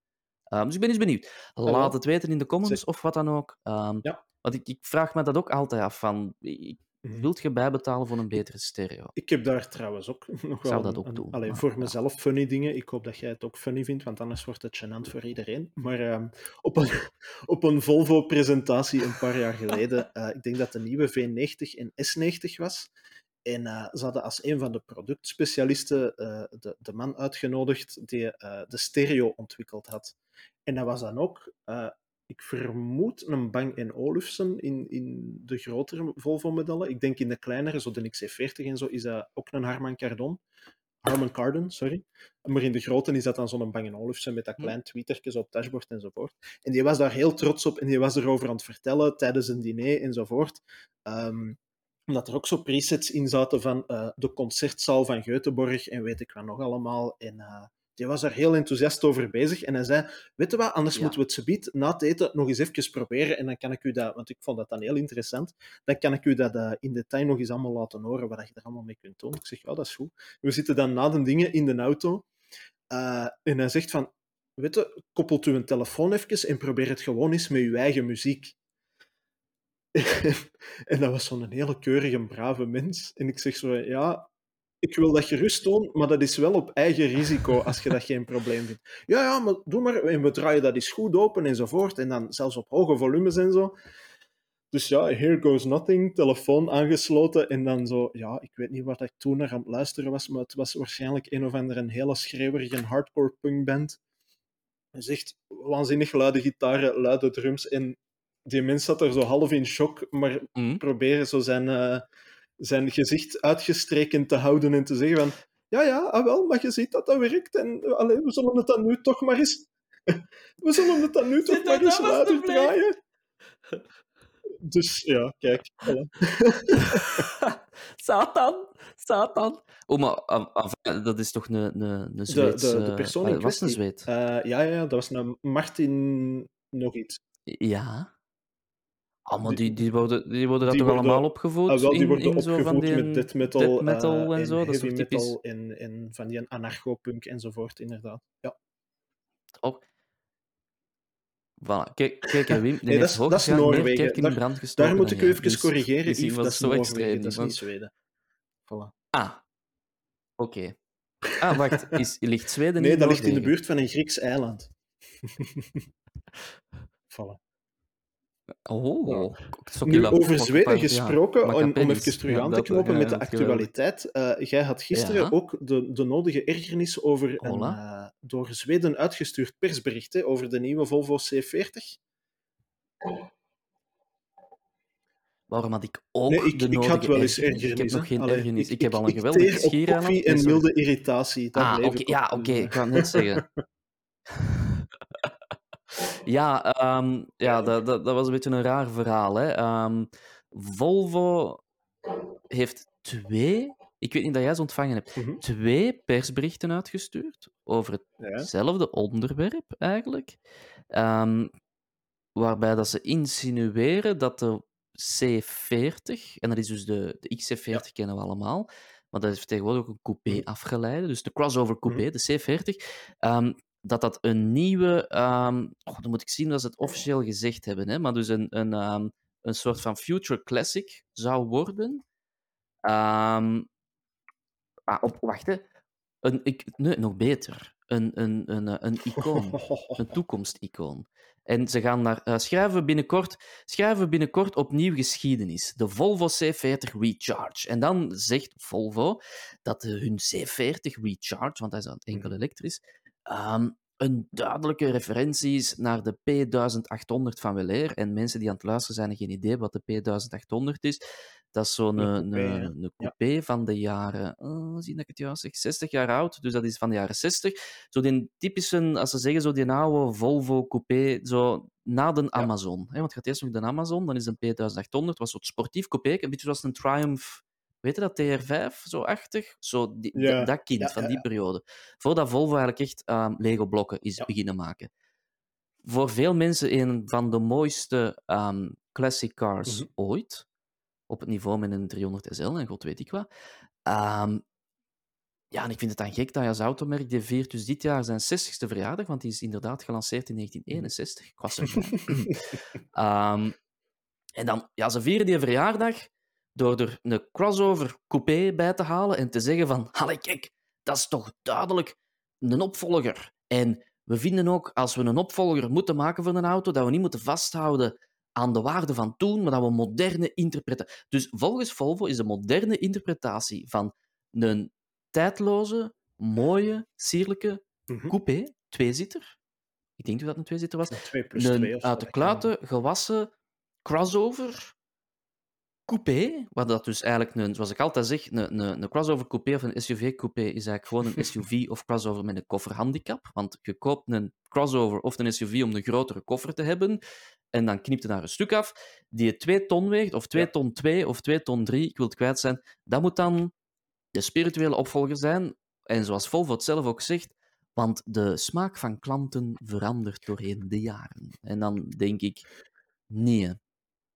D: Um, dus ik ben eens benieuwd. Laat het weten in de comments
B: Zeg.
D: of wat dan ook. Um,
B: Ja.
D: Want ik, ik vraag me dat ook altijd af. Van, ik
B: Mhm.
D: Wilt je bijbetalen voor een betere stereo?
B: Ik heb daar trouwens ook nog wel
D: zou dat ook
B: een-
D: doen,
B: allee,
D: maar
B: voor
D: ja.
B: mezelf funny dingen. Ik hoop dat jij het ook funny vindt, want anders wordt het gênant voor iedereen. Maar ehm, op een, op een Volvo-presentatie een paar jaar geleden, eh, ik denk dat de nieuwe V90 en S90 was. En eh, ze hadden als een van de productspecialisten eh, de, de man uitgenodigd die de stereo ontwikkeld had. En dat was dan ook, ik vermoed, een Bang Olufsen in, in de grotere Volvo-modellen. Ik denk in de kleinere, zo de XC40 en zo, is dat ook een Harman Kardon. Harman Kardon, sorry. Maar in de grote is dat dan zo'n Bang Olufsen met dat
D: Hm.
B: klein tweetertje op het dashboard enzovoort. En die was daar heel trots op en die was erover aan het vertellen tijdens een diner enzovoort. Ehm, omdat er ook zo presets in zaten van eh, de concertzaal van Göteborg en weet ik wat nog allemaal. En eh, die was daar heel enthousiast over bezig. En hij zei, weet je wat, anders
D: Ja.
B: moeten we het subiet na het eten nog eens even proberen. En dan kan ik u dat, want ik vond dat dan heel interessant, dan kan ik u dat eh, in detail nog eens allemaal laten horen, wat je er allemaal mee kunt doen. Ik zeg, ja, dat is goed. We zitten dan na de dingen in de auto. Eh, en hij zegt van, weet je, koppelt u een telefoon even en probeer het gewoon eens met uw eigen muziek. en dat was zo'n hele keurige, brave mens. En ik zeg zo, ja, ik wil dat gerust doen, maar dat is wel op eigen risico als je dat geen probleem vindt. Ja, ja, maar doe maar. En we draaien dat eens goed open enzovoort. En dan zelfs op hoge volumes en zo. Dus ja, here goes nothing. Telefoon aangesloten. En dan zo, ja, ik weet niet wat ik toen naar aan het luisteren was, maar het was waarschijnlijk een of andere een hele schreeuwerige hardcore punkband. Hij zegt waanzinnig luide gitaren, luide drums. En die mens zat er zo half in shock, maar
D: Hm?
B: proberen zo zijn, eh, zijn gezicht uitgestreken te houden en te zeggen van ja, ja, ah wel, maar je ziet dat dat werkt en allee, we zullen het dan nu toch maar eens we zullen het dan nu toch
D: Zit
B: maar eens
D: nou
B: luider
D: alstublieft?
B: draaien. Dus ja, kijk.
D: Satan, Satan. Oh, maar ah, ah, dat is toch een, een, een
B: De,
D: Zweeds...
B: de, de
D: eh,
B: persoon in
D: was een. Zweed.
B: eh, ja, ja, dat was een Martin nog iets.
D: Ja. Ah, maar
B: Die-
D: die, die, worden, die worden dat
B: die
D: toch
B: worden-
D: allemaal opgevoed?
B: Ah, wel, die
D: in,
B: worden
D: in zo van
B: opgevoed
D: die
B: met death metal,
D: death metal
B: eh,
D: en zo, dat is typisch?
B: metal en, en van die anarcho-punk enzovoort, inderdaad. Ja.
D: Oh. Voilà. Kijk, kijk Wim,
B: Nee, dat is- dat is Noorwegen.
D: in
B: Daar-
D: brand gestoken
B: Daar moet ik u even
D: Dus
B: corrigeren, Yves.
D: wel
B: Dat is
D: zo
B: Noorwegen,
D: extreem.
B: dat is
D: want-
B: niet Zweden. Voilà.
D: Ah. Oké. Ah, wacht. Is, ligt Zweden
B: Nee,
D: in
B: dat ligt in de buurt van een Grieks eiland. voilà.
D: Oh.
B: Nu, over Zweden
D: ja,
B: gesproken, om, even terug
D: Ja,
B: aan te
D: dat-
B: knopen
D: ja,
B: met de actualiteit. Eh, jij had gisteren
D: Ja.
B: ook de, de nodige ergernis over een eh, door Zweden uitgestuurd persbericht hè, over de nieuwe Volvo C40.
D: Waarom had ik ook
B: Nee, ik,
D: de
B: ik
D: nodige
B: had wel eens
D: ergernis?
B: ergernis.
D: Ik heb nog geen
B: Allee,
D: ergernis. Ik, heb al een
B: ik
D: geweldige schier aan
B: koffie
D: hem.
B: en milde irritatie.
D: Ah,
B: ik op.
D: Ja, oké. Ik kan het net zeggen. ja, ehm, ja dat, dat, dat was een beetje een raar verhaal. Hè. Ehm, Volvo heeft twee, ik weet niet dat jij ze ontvangen hebt,
B: Mhm.
D: twee persberichten uitgestuurd over
B: Ja.
D: hetzelfde onderwerp eigenlijk. Ehm, waarbij dat ze insinueren dat de C40, en dat is dus de, de XC40 kennen we allemaal, maar dat is tegenwoordig ook een coupé
B: Mhm.
D: afgeleide, dus de crossover coupé, de C40, ehm, dat dat een nieuwe, ehm, oh, dan moet ik zien dat ze het officieel gezegd hebben, hè, maar dus een, een, ehm, een soort van future classic zou worden. Ehm, ah, op, wacht, hè. Een, ik, nee, nog beter. Een, een, een, eh, een icoon. Een toekomsticoon. En ze gaan naar, eh, schrijven, we binnenkort, schrijven binnenkort opnieuw geschiedenis. De Volvo C40 Recharge. En dan zegt Volvo dat hun C40 Recharge, want hij is dan enkel
B: Mhm.
D: elektrisch, ehm, een duidelijke referentie is naar de P1800 van Weleer. En mensen die aan het luisteren zijn, hebben geen idee wat de P1800 is. Dat is zo'n
B: Een
D: een,
B: coupé,
D: een,
B: hè?
D: een coupé van de jaren, eh, dat ik het juist zeg, 60 jaar oud. Dus dat is van de jaren 60. Zo die typische, als ze zeggen, zo die oude Volvo coupé, zo na de Amazon. Hè? Want je gaat eerst nog de Amazon, dan is een P1800, was zo'n sportief coupé, een beetje zoals een Triumph, weet je dat, TR5, zo achtig? Zo die,
B: Ja,
D: dat- kind
B: ja,
D: van die periode. Voordat Volvo eigenlijk echt ehm, Lego-blokken is beginnen maken. Voor veel mensen een van de mooiste ehm, classic cars
B: Mhm.
D: ooit. Op het niveau met een 300 SL en god weet ik wat. Ehm, ja, en ik vind het dan gek dat je als automerk, die viert dus dit jaar zijn 60ste verjaardag, want die is inderdaad gelanceerd in 1961. Ik was erbij. Ehm, en dan, ja, ze vieren die verjaardag door er een crossover coupé bij te halen en te zeggen van, allee, kijk, dat is toch duidelijk een opvolger. En we vinden ook, als we een opvolger moeten maken voor een auto, dat we niet moeten vasthouden aan de waarde van toen, maar dat we moderne interpretatie... Dus volgens Volvo is de moderne interpretatie van een tijdloze, mooie, sierlijke
B: Mhm.
D: coupé, tweezitter. Ik denk dat het een tweezitter was.
B: Een 2 plus
D: Een
B: 2 of zo,
D: uit de kluiten gewassen crossover coupé, wat dat dus eigenlijk, een, zoals ik altijd zeg, een, een, een crossover coupé of een SUV-coupé is eigenlijk gewoon een SUV of crossover met een kofferhandicap. Want je koopt een crossover of een SUV om een grotere koffer te hebben en dan knipt je daar een stuk af die 2 ton weegt, of 2
B: Ja.
D: ton 2 of 2 ton 3, ik wil het kwijt zijn. Dat moet dan de spirituele opvolger zijn. En zoals Volvo het zelf ook zegt, want de smaak van klanten verandert doorheen de jaren. En dan denk ik, nee,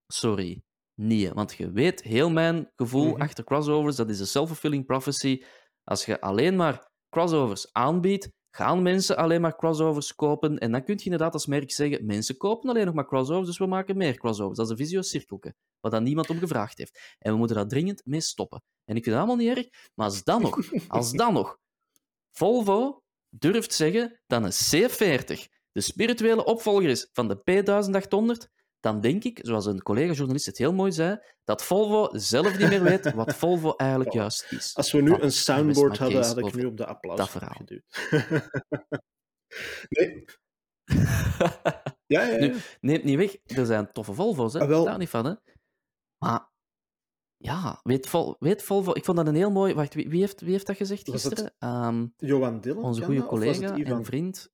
D: sorry, nee. Want je weet, heel mijn gevoel
B: Mhm.
D: achter crossovers, dat is een self-fulfilling prophecy. Als je alleen maar crossovers aanbiedt, gaan mensen alleen maar crossovers kopen. En dan kun je inderdaad als merk zeggen, mensen kopen alleen nog maar crossovers, dus we maken meer crossovers. Dat is een visieus cirkeltje, waar dan niemand om gevraagd heeft. En we moeten daar dringend mee stoppen. En ik vind het allemaal niet erg, maar als dan nog, als dan nog Volvo durft zeggen dat een C40 de spirituele opvolger is van de P1800, dan denk ik, zoals een collega-journalist het heel mooi zei, dat Volvo zelf niet meer weet wat Volvo eigenlijk juist is.
B: Als we nu een soundboard hadden, had ik nu op de applaus
D: dat verhaal.
B: geduwd. nee, ja, ja, ja.
D: Nu, neem het niet weg, er zijn toffe Volvo's, hè?
B: Ah, wel.
D: daar niet van. Hè? Maar ja, weet, Vol, weet Volvo, ik vond dat een heel mooi. Wacht, wie, wie, heeft, wie heeft dat gezegd gisteren? Ehm,
B: Johan Dillon,
D: onze goede collega en vriend.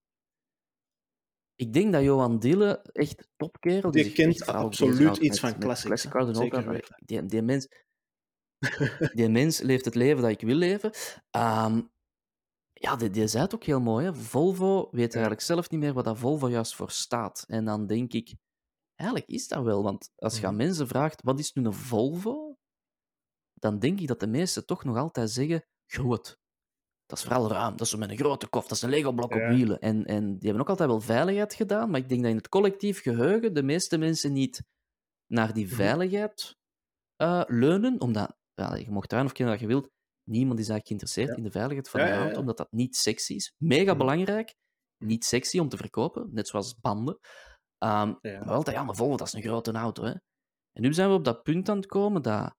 D: Ik denk dat Johan Dille, echt topkerel,
B: Die kent absoluut iets
D: met-
B: van classics,
D: classic. Die, die, mens, die mens leeft het leven dat ik wil leven. Ehm, ja, die, die zei het ook heel mooi. Hè? Volvo weet eigenlijk zelf niet meer wat dat Volvo juist voor staat. En dan denk ik, eigenlijk is dat wel. Want als je aan
B: Mhm.
D: mensen vraagt, wat is nu een Volvo? Dan denk ik dat de meesten toch nog altijd zeggen, groot. Dat is vooral ruim. Dat is zo met een grote kof. Dat is een Lego-blok
B: Ja.
D: op wielen. En, en die hebben ook altijd wel veiligheid gedaan. Maar ik denk dat in het collectief geheugen de meeste mensen niet naar die
B: Mhm.
D: veiligheid eh, leunen. Omdat, je mocht ruim of kennen wat je wilt, niemand is eigenlijk geïnteresseerd
B: Ja.
D: in de veiligheid van
B: ja, ja.
D: auto. Omdat dat niet sexy is. Mega
B: Mhm.
D: belangrijk. Niet sexy om te verkopen. Net zoals banden.
B: Ja.
D: Maar altijd, ja, maar Volvo, dat is een grote auto. Hè? En nu zijn we op dat punt aan het komen dat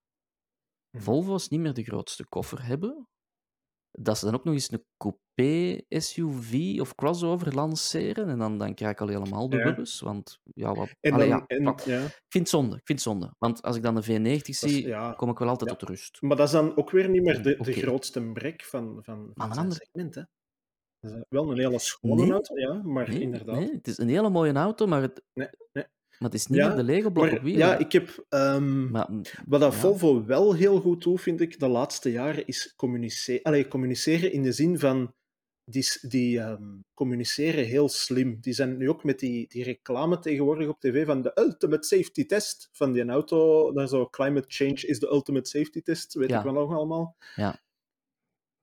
B: Mhm.
D: Volvo's niet meer de grootste koffer hebben. Dat ze dan ook nog eens een coupé SUV of crossover lanceren. En dan, dan krijg ik al helemaal de
B: Ja.
D: bubbes. Want ja, wat...
B: En
D: Allee,
B: dan,
D: ja,
B: en,
D: wat-
B: ja.
D: ik vind het zonde. Ik vind het zonde. Want als ik dan een V90
B: is-
D: zie, kom ik wel altijd tot rust.
B: Maar dat is dan ook weer niet meer de, de grootste brek van, van, van
D: een
B: zijn segment. Hè. Dat is wel een hele schone
D: Nee.
B: auto, ja, maar
D: Nee,
B: inderdaad.
D: nee, het is een hele mooie auto, maar het,
B: Nee, nee.
D: Maar het is niet
B: Ja,
D: de Lego-blok
B: Maar
D: op wielen.
B: ja, ik heb... ehm,
D: Maar, mm,
B: Wat dat
D: Ja.
B: Volvo wel heel goed doet, vind ik, de laatste jaren, is communiceren. Allee, communiceren in de zin van. Die, die ehm, communiceren heel slim. Die zijn nu ook met die, die reclame tegenwoordig op tv van de ultimate safety test van die auto. Dan zo, climate change is de ultimate safety test, weet
D: Ja.
B: ik wel nog allemaal.
D: Ja.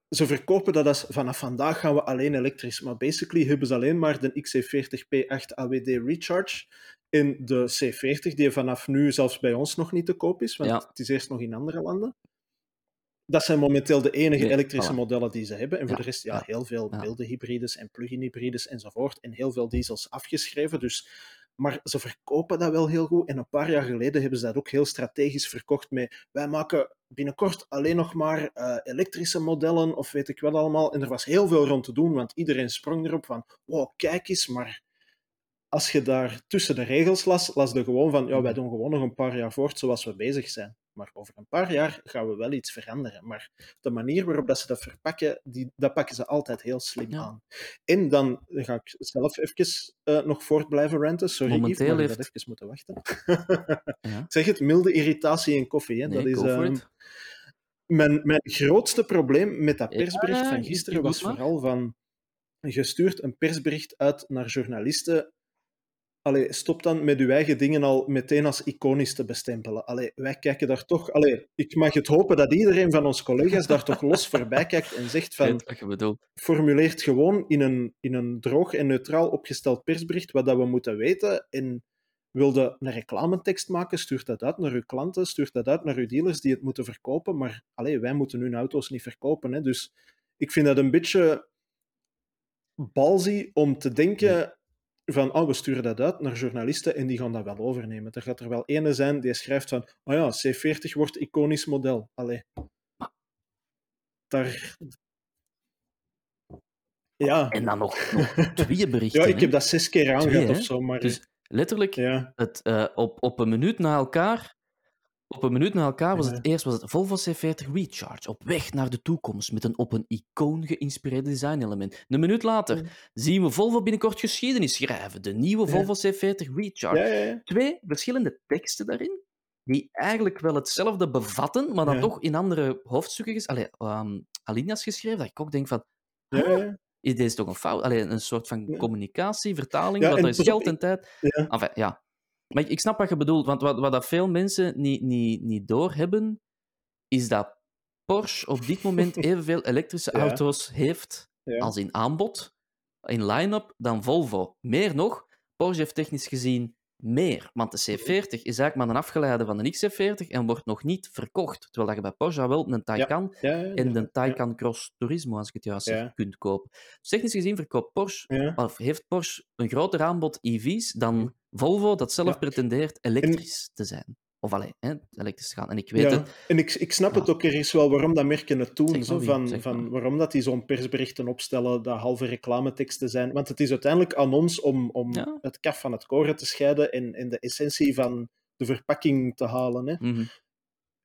B: Ze verkopen dat als vanaf vandaag gaan we alleen elektrisch. Maar basically hebben ze alleen maar de XC40 P8 AWD Recharge en de C40, die vanaf nu zelfs bij ons nog niet te koop is, want
D: Ja.
B: het is eerst nog in andere landen. Dat zijn momenteel de enige elektrische
D: voilà.
B: modellen die ze hebben. En voor
D: Ja,
B: de rest, ja, heel veel
D: ja.
B: milde hybrides en plug-in hybrides enzovoort. En heel veel diesels afgeschreven. Dus, maar ze verkopen dat wel heel goed. En een paar jaar geleden hebben ze dat ook heel strategisch verkocht met wij maken binnenkort alleen nog maar eh, elektrische modellen of weet ik wel allemaal. En er was heel veel rond te doen, want iedereen sprong erop van wow, kijk eens, maar als je daar tussen de regels las, las je gewoon van ja, wij doen gewoon nog een paar jaar voort zoals we bezig zijn. Maar over een paar jaar gaan we wel iets veranderen. Maar de manier waarop dat ze dat verpakken, die, dat pakken ze altijd heel slim
D: Ja.
B: aan. En dan ga ik zelf even eh, nog voort blijven ranten. Sorry,
D: Momenteel
B: Yves, maar
D: heeft-
B: had even moeten wachten.
D: Ja.
B: Ik zeg het, milde irritatie en koffie. Hè.
D: Nee,
B: dat is, ehm, mijn, mijn grootste probleem met dat
D: Ja,
B: persbericht van
D: is-
B: gisteren
D: is
B: was vooral van... Je stuurt een persbericht uit naar journalisten. Allee, stop dan met uw eigen dingen al meteen als iconisch te bestempelen. Allee, wij kijken daar toch... Allee, ik mag het hopen dat iedereen van onze collega's daar toch los voorbij kijkt en zegt van...
D: weet wat je bedoelt.
B: Formuleert gewoon in een, in een droog en neutraal opgesteld persbericht wat dat we moeten weten en wilde een reclametekst maken, stuurt dat uit naar uw klanten, stuurt dat uit naar uw dealers die het moeten verkopen. Maar allee, wij moeten hun auto's niet verkopen. Hè? Dus ik vind dat een beetje balzie om te denken van, oh, we sturen dat uit naar journalisten en die gaan dat wel overnemen. Er gaat er wel ene zijn die schrijft van, oh ja, C40 wordt iconisch model. Allee. Daar... Ja.
D: En dan nog, nog twee berichten.
B: ja, ik heb dat zes keer aangehad of zo, maar...
D: Dus letterlijk,
B: ja.
D: het, uh, op, op een minuut na elkaar op een minuut na elkaar was het eerst was het Volvo C40 Recharge op weg naar de toekomst met een op een icoon geïnspireerd designelement. Een minuut later zien we Volvo binnenkort geschiedenis schrijven, de nieuwe Volvo C40 Recharge. Twee verschillende teksten daarin, die eigenlijk wel hetzelfde bevatten, maar dan toch in andere hoofdstukken, allee, um, alinea's geschreven, dat ik ook denk van... Is deze toch een fout? Allee, een soort van communicatie, vertaling, dat er is geld en tijd... Enfin, ja, maar ik, snap wat je bedoelt, want wat, wat dat veel mensen niet, niet, niet doorhebben, is dat Porsche op dit moment evenveel elektrische auto's heeft als in aanbod, in line-up, dan Volvo. Meer nog, Porsche heeft technisch gezien meer. Want de C40 is eigenlijk maar een afgeleide van de XC40 en wordt nog niet verkocht. Terwijl dat je bij Porsche wel een Taycan en de Taycan Cross Turismo, als ik het juist zeg, kunt kopen. Dus technisch gezien verkoopt Porsche, of heeft Porsche een groter aanbod EV's dan Volvo, dat zelf pretendeert elektrisch te zijn. Of alleen, hè, elektrisch gaan. En ik weet
B: ja,
D: het.
B: En ik, ik snap het ook ergens wel waarom dat merken het doen. Zo, van, van waarom dat die zo'n persberichten opstellen, dat halve reclameteksten zijn. Want het is uiteindelijk aan ons om, om het kaf van het koren te scheiden en, en de essentie van de verpakking te halen. Hè.
D: Mm -hmm.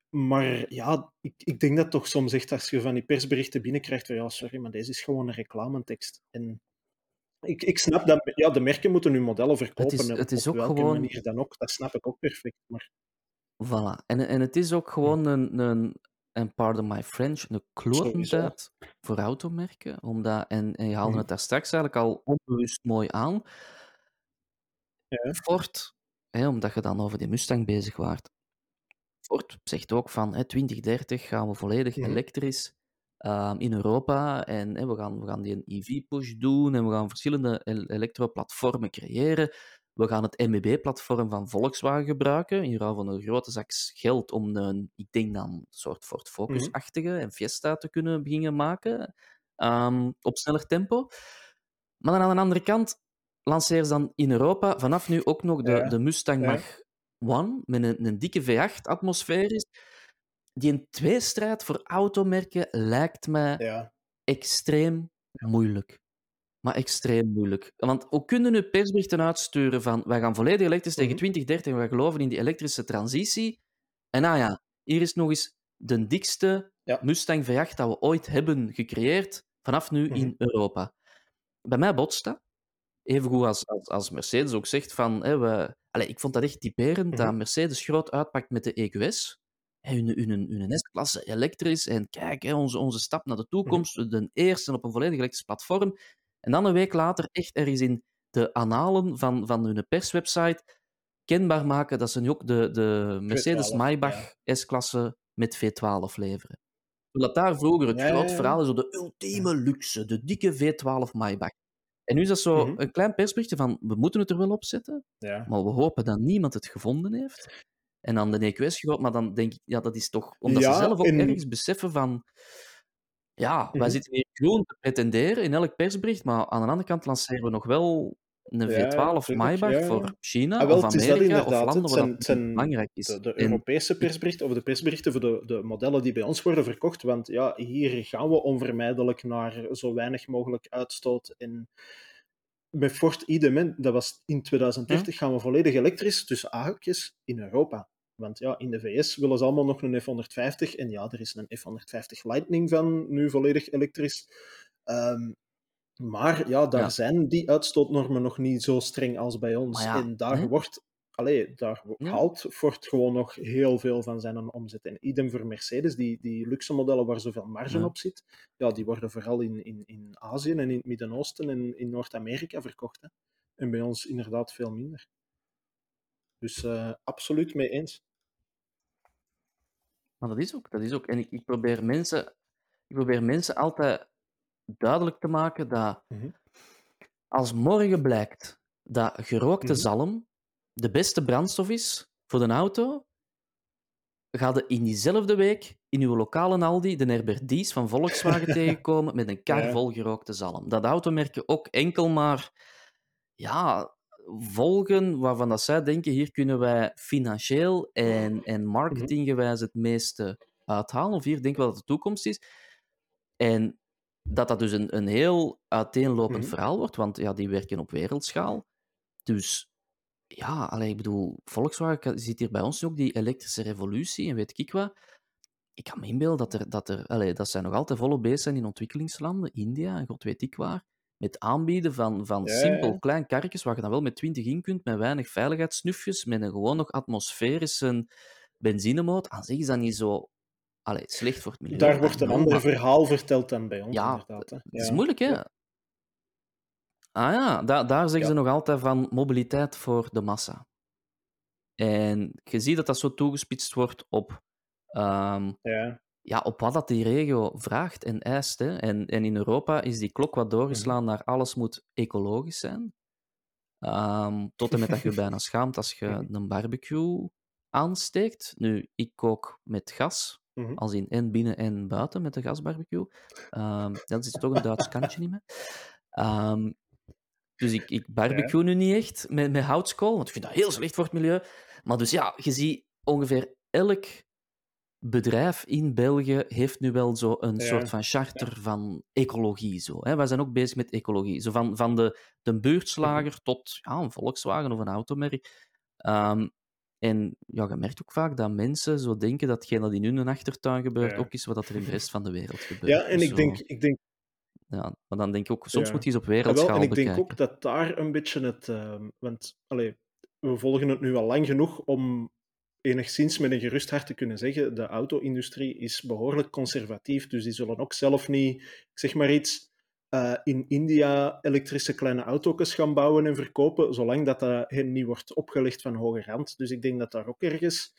B: Maar ja, ik, ik denk dat toch soms echt als je van die persberichten binnenkrijgt, van ja, sorry, maar deze is gewoon een reclametekst. En ik, ik snap dat ja, de merken moeten hun modellen verkopen.
D: Het is, het is
B: op
D: ook
B: welke
D: gewoon...
B: manier dan ook. Dat snap ik ook perfect. Maar...
D: Voilà. En, en het is ook gewoon een, een en pardon my French, een klootentijd voor automerken. Omdat, en, en je haalde het daar straks eigenlijk al onbewust mooi aan.
B: Ja.
D: Ford, hè, omdat je dan over die Mustang bezig waart. Ford zegt ook van hè, 2030 gaan we volledig elektrisch um, in Europa. En hè, we, gaan, we gaan die een EV-push doen en we gaan verschillende el- elektroplatformen creëren. We gaan het MEB-platform van Volkswagen gebruiken, in ruil van een grote zak geld om een, ik denk dan, een soort Ford Focus-achtige en Fiesta te kunnen beginnen maken, um, op sneller tempo. Maar dan aan de andere kant lanceren ze dan in Europa vanaf nu ook nog de,
B: Ja.
D: de Mustang
B: Ja.
D: Mach-1 met een, een dikke V8 atmosferisch. Die een tweestrijd voor automerken lijkt mij
B: Ja.
D: extreem moeilijk. Maar extreem moeilijk. Want hoe kunnen nu persberichten uitsturen van wij gaan volledig elektrisch tegen
B: Mhm.
D: 2030 en wij geloven in die elektrische transitie. En ah ja, hier is nog eens de dikste
B: Ja.
D: Mustang V8 dat we ooit hebben gecreëerd, vanaf nu
B: Mhm.
D: in Europa. Bij mij botst dat. Evengoed als, als, als Mercedes ook zegt van... Hè, we... Allee, ik vond dat echt typerend, dat
B: Mhm.
D: Mercedes groot uitpakt met de EQS. Hè, Hun, hun, hun S-klasse elektrisch. En kijk, hè, onze, onze stap naar de toekomst. De eerste op een volledig elektrisch platform. En dan een week later echt ergens in de annalen van, van hun perswebsite kenbaar maken dat ze nu ook de, de Mercedes
B: V12,
D: Maybach S-klasse met V12 leveren. Omdat daar vroeger het
B: Ja,
D: groot verhaal is, zo de ultieme luxe, de dikke V12 Maybach. En nu is dat zo
B: Mhm.
D: een klein persberichtje van, we moeten het er wel op zetten,
B: Ja.
D: maar we hopen dat niemand het gevonden heeft. En dan de EQS groot, maar dan denk ik, ja, dat is toch... Omdat ze zelf ook
B: en-
D: ergens beseffen van... Ja, wij
B: Mhm.
D: zitten hier gewoon te pretenderen in elk persbericht, maar aan de andere kant lanceren we nog wel een
B: Ja,
D: V12
B: tuurlijk,
D: Maybach
B: ja,
D: voor China
B: Ah, wel,
D: of
B: het is dat
D: Amerika of landen waar
B: zijn-
D: dat
B: zijn
D: belangrijk is.
B: De, de
D: En-
B: Europese persberichten of de persberichten voor de, de modellen die bij ons worden verkocht. Want ja, hier gaan we onvermijdelijk naar zo weinig mogelijk uitstoot. En met Ford idem, hè, dat was in 2030 gaan we volledig elektrisch, tussen haakjes, in Europa. Want ja, in de VS willen ze allemaal nog een F-150. En ja, er is een F-150 Lightning van, nu volledig elektrisch. Ehm, maar ja, daar
D: Ja.
B: zijn die uitstootnormen nog niet zo streng als bij ons.
D: Ja,
B: en daar
D: hè?
B: wordt allee, daar
D: Ja.
B: haalt Ford gewoon nog heel veel van zijn omzet. En idem voor Mercedes, die, die luxe modellen waar zoveel marge op zit, ja, die worden vooral in, in, in Azië en in het Midden-Oosten en in Noord-Amerika verkocht. Hè. En bij ons inderdaad veel minder. Dus eh, absoluut mee eens.
D: Maar dat is ook, dat is ook. En ik, ik, probeer mensen, ik probeer mensen altijd duidelijk te maken dat
B: Mhm.
D: als morgen blijkt dat gerookte
B: Mhm.
D: zalm de beste brandstof is voor de auto, ga je in diezelfde week in uw lokale Aldi de Herbert van Volkswagen tegenkomen met een kar vol gerookte zalm. Dat automerken ook enkel maar ja, volgen waarvan dat zij denken, hier kunnen wij financieel en, en marketinggewijs het meeste uithalen. Of hier denken we dat de toekomst is. En dat dat dus een, een heel uiteenlopend
B: Mhm.
D: verhaal wordt, want ja, die werken op wereldschaal. Dus ja, allee, ik bedoel, Volkswagen ziet hier bij ons ook die elektrische revolutie en weet ik wat. Ik kan me inbeelden dat, er, dat, er, allee, dat zij nog altijd volop bezig zijn in ontwikkelingslanden, India en god weet ik waar, met aanbieden van, van
B: Ja,
D: simpel
B: ja.
D: klein karretjes waar je dan wel met 20 in kunt, met weinig veiligheidssnufjes, met een gewoon nog atmosferische benzinemotor. Aan zich is dat niet zo allee, slecht voor het milieu.
B: Daar wordt een ander verhaal verteld dan bij ons,
D: Ja,
B: inderdaad. Hè.
D: Het is
B: Ja.
D: moeilijk, hè?
B: Ja.
D: Ah ja, da- daar zeggen
B: Ja.
D: ze nog altijd van mobiliteit voor de massa. En je ziet dat dat zo toegespitst wordt op, ehm,
B: Ja.
D: Ja, op wat dat die regio vraagt en eist. Hè. En, en in Europa is die klok wat doorgeslaan naar alles moet ecologisch zijn. Ehm, tot en met dat je bijna schaamt als je
B: Mhm.
D: een barbecue aansteekt. Nu, ik kook met gas,
B: Mhm.
D: als in en binnen en buiten met de gasbarbecue. Ehm dat zit toch een Duits kantje in me. Ehm, dus ik, ik barbecue nu niet echt met, met houtskool, want ik vind dat heel slecht voor het milieu. Maar dus ja, je ziet ongeveer elk bedrijf in België heeft nu wel zo een
B: Ja,
D: soort van charter van ecologie. Zo, hè. Wij zijn ook bezig met ecologie. Zo van, van de, de buurtslager
B: Mhm.
D: tot ja, een Volkswagen of een automerk. Ehm, en ja, je merkt ook vaak dat mensen zo denken dat hetgeen dat in hun achtertuin gebeurt
B: Ja.
D: ook is wat dat er in de rest van de wereld gebeurt.
B: Ja, en
D: Dus
B: ik
D: zo,
B: denk, ik denk
D: ja, maar dan denk ik ook, soms moet je eens op
B: Ja, wel,
D: wereldschaal
B: en ik denk ook dat daar een beetje het. ehm, want allee, we volgen het nu al lang genoeg om enigszins met een gerust hart te kunnen zeggen: de auto-industrie is behoorlijk conservatief. Dus die zullen ook zelf niet, ik zeg maar iets, eh, in India elektrische kleine auto's gaan bouwen en verkopen, zolang dat, dat hen niet wordt opgelegd van hoge rand. Dus ik denk dat daar ook ergens.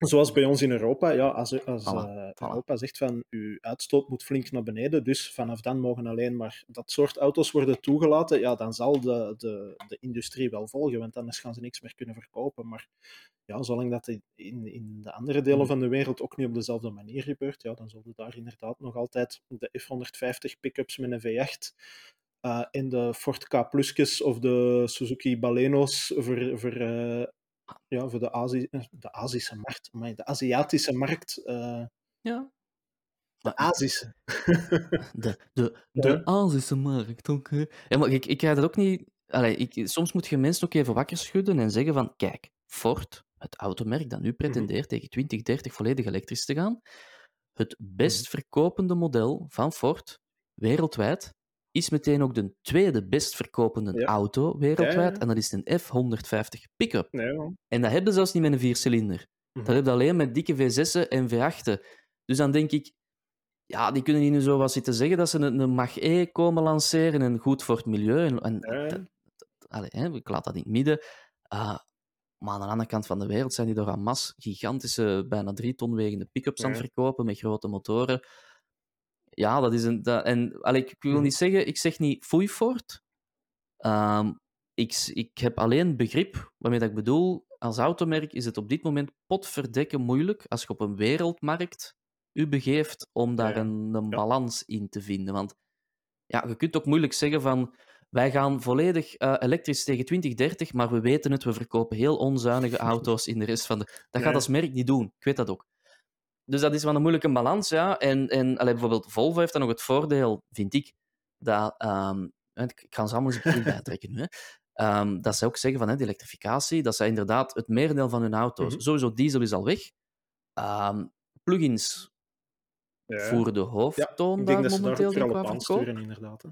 B: Zoals bij ons in Europa, ja, als, als
D: Voilà,
B: eh,
D: voilà.
B: Europa zegt van uw uitstoot moet flink naar beneden, dus vanaf dan mogen alleen maar dat soort auto's worden toegelaten, ja, dan zal de, de, de industrie wel volgen, want anders gaan ze niks meer kunnen verkopen. Maar ja, zolang dat in, in de andere delen
D: Hmm.
B: van de wereld ook niet op dezelfde manier gebeurt, ja, dan zullen daar inderdaad nog altijd de F-150 pick-ups met een V8 eh, en de Ford K-plusjes of de Suzuki Baleno's voor, voor, eh, ja, voor de, Azi de Azische markt, de Aziatische markt. eh,
D: Ja.
B: de Azische.
D: De, de,
B: Ja.
D: de Azische markt, oké. Ja, maar ik, ik ga dat ook niet... Allee, ik, soms moet je mensen ook even wakker schudden en zeggen van, kijk, Ford, het automerk dat nu pretendeert tegen 2030 volledig elektrisch te gaan, het best verkopende model van Ford wereldwijd is meteen ook de tweede best verkopende
B: Ja.
D: auto wereldwijd, en dat is een F-150 pick-up. En dat hebben ze zelfs niet met een viercilinder.
B: Mhm.
D: Dat heb je alleen met dikke V6'en en V8'en. Dus dan denk ik, ja, die kunnen hier nu zo wat zitten zeggen dat ze een, een Mach-E komen lanceren en goed voor het milieu. En, en
B: Ja, ja.
D: dat- dat- allee, hè, ik laat dat in het midden. Ah, maar aan de andere kant van de wereld zijn die door masse gigantische, bijna drie ton wegende pick-ups aan het verkopen met grote motoren. Ja, dat is een... Dat, en, allee, ik, wil
B: Mhm.
D: niet zeggen, ik zeg niet foei Ford. Ehm, ik, ik heb alleen begrip waarmee dat ik bedoel. Als automerk is het op dit moment potverdekken moeilijk als je op een wereldmarkt u begeeft om daar een, een
B: Ja.
D: balans in te vinden. Want ja, je kunt ook moeilijk zeggen van wij gaan volledig eh, elektrisch tegen 2030, maar we weten het, we verkopen heel onzuinige auto's in de rest van de... Dat gaat als merk niet doen, ik weet dat ook. Dus dat is wel een moeilijke balans, ja. En, en allee, bijvoorbeeld Volvo heeft dan nog het voordeel, vind ik, dat... ehm, ik ik ga ze allemaal eens een keer bijtrekken nu, hè. Ehm, dat ze ook zeggen van hè, de elektrificatie, dat zij inderdaad het merendeel van hun auto's,
B: Mhm.
D: sowieso diesel is al weg, Ehm plugins
B: Ja.
D: voeren de
B: Ja,
D: hoofdtoon
B: ik
D: daar
B: denk dat ze daar
D: momenteel
B: ook
D: denk ik,
B: vooral
D: qua
B: op aansturen, inderdaad.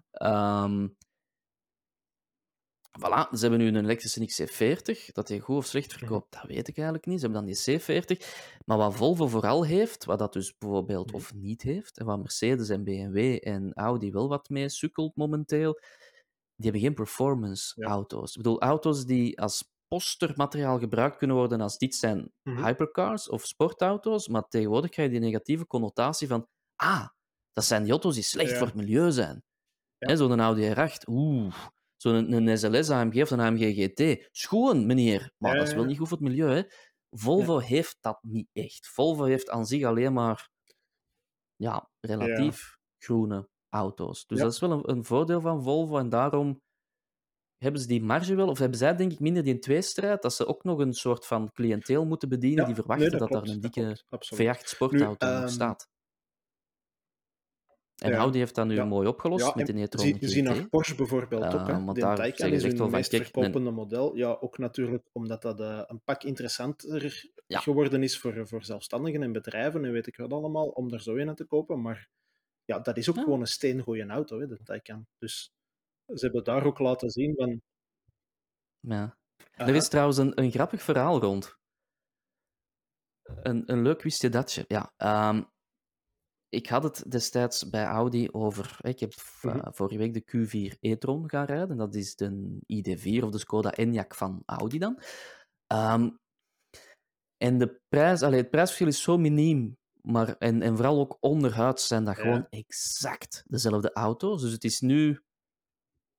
D: Voilà, ze hebben nu een elektrische XC40. Dat hij goed of slecht verkoopt, dat weet ik eigenlijk niet. Ze hebben dan die C40. Maar wat Volvo vooral heeft, wat dat dus bijvoorbeeld of niet heeft, en wat Mercedes en BMW en Audi wel wat mee sukkelt momenteel, die hebben geen performance
B: Ja.
D: auto's. Ik bedoel, auto's die als postermateriaal gebruikt kunnen worden als dit zijn
B: Mhm.
D: hypercars of sportauto's, maar tegenwoordig krijg je die negatieve connotatie van ah, dat zijn die auto's die slecht
B: Ja.
D: voor het milieu zijn.
B: Ja.
D: Zo'n Audi R8, oeh, Zo'n een, een SLS AMG of een AMG GT. Schoon, meneer. Maar dat is wel niet goed voor het milieu, hè. Volvo heeft dat niet echt. Volvo heeft aan zich alleen maar ja, relatief groene auto's. Dus
B: Ja.
D: dat is wel een, een voordeel van Volvo. En daarom hebben ze die marge wel, of hebben zij denk ik minder die tweestrijd, dat ze ook nog een soort van cliënteel moeten bedienen die verwachten
B: nee,
D: dat,
B: klopt,
D: daar een dikke
B: klopt, absoluut.
D: V8 sportauto
B: Nu,
D: nog
B: ehm,
D: staat. En
B: ja.
D: Audi heeft dat nu
B: Ja.
D: mooi opgelost
B: Ja,
D: met de
B: zie,
D: GT.
B: zie naar Porsche bijvoorbeeld ook. Hè.
D: Eh, want
B: De
D: daar
B: Taycan is hun
D: van,
B: meest
D: kijk, een-
B: verkopende model. Ja, ook natuurlijk omdat dat eh, een pak interessanter geworden is voor, voor zelfstandigen en bedrijven en weet ik wat allemaal, om er zo een te kopen. Maar ja, dat is ook gewoon een steengoeie auto, hè, de Taycan. Dus ze hebben daar ook laten zien van...
D: Ja. Er is trouwens een, een grappig verhaal rond. Een, een leuk wist je datje. Ja, ehm, ik had het destijds bij Audi over. Ik heb
B: Mhm.
D: vorige week de Q4 e-tron gaan rijden. Dat is de ID4 of de Skoda Enyaq van Audi dan. Ehm, en de prijs, allee, het prijsverschil is zo miniem. Maar, en, en vooral ook onderhuids zijn dat
B: Ja.
D: gewoon exact dezelfde auto's. Dus het is nu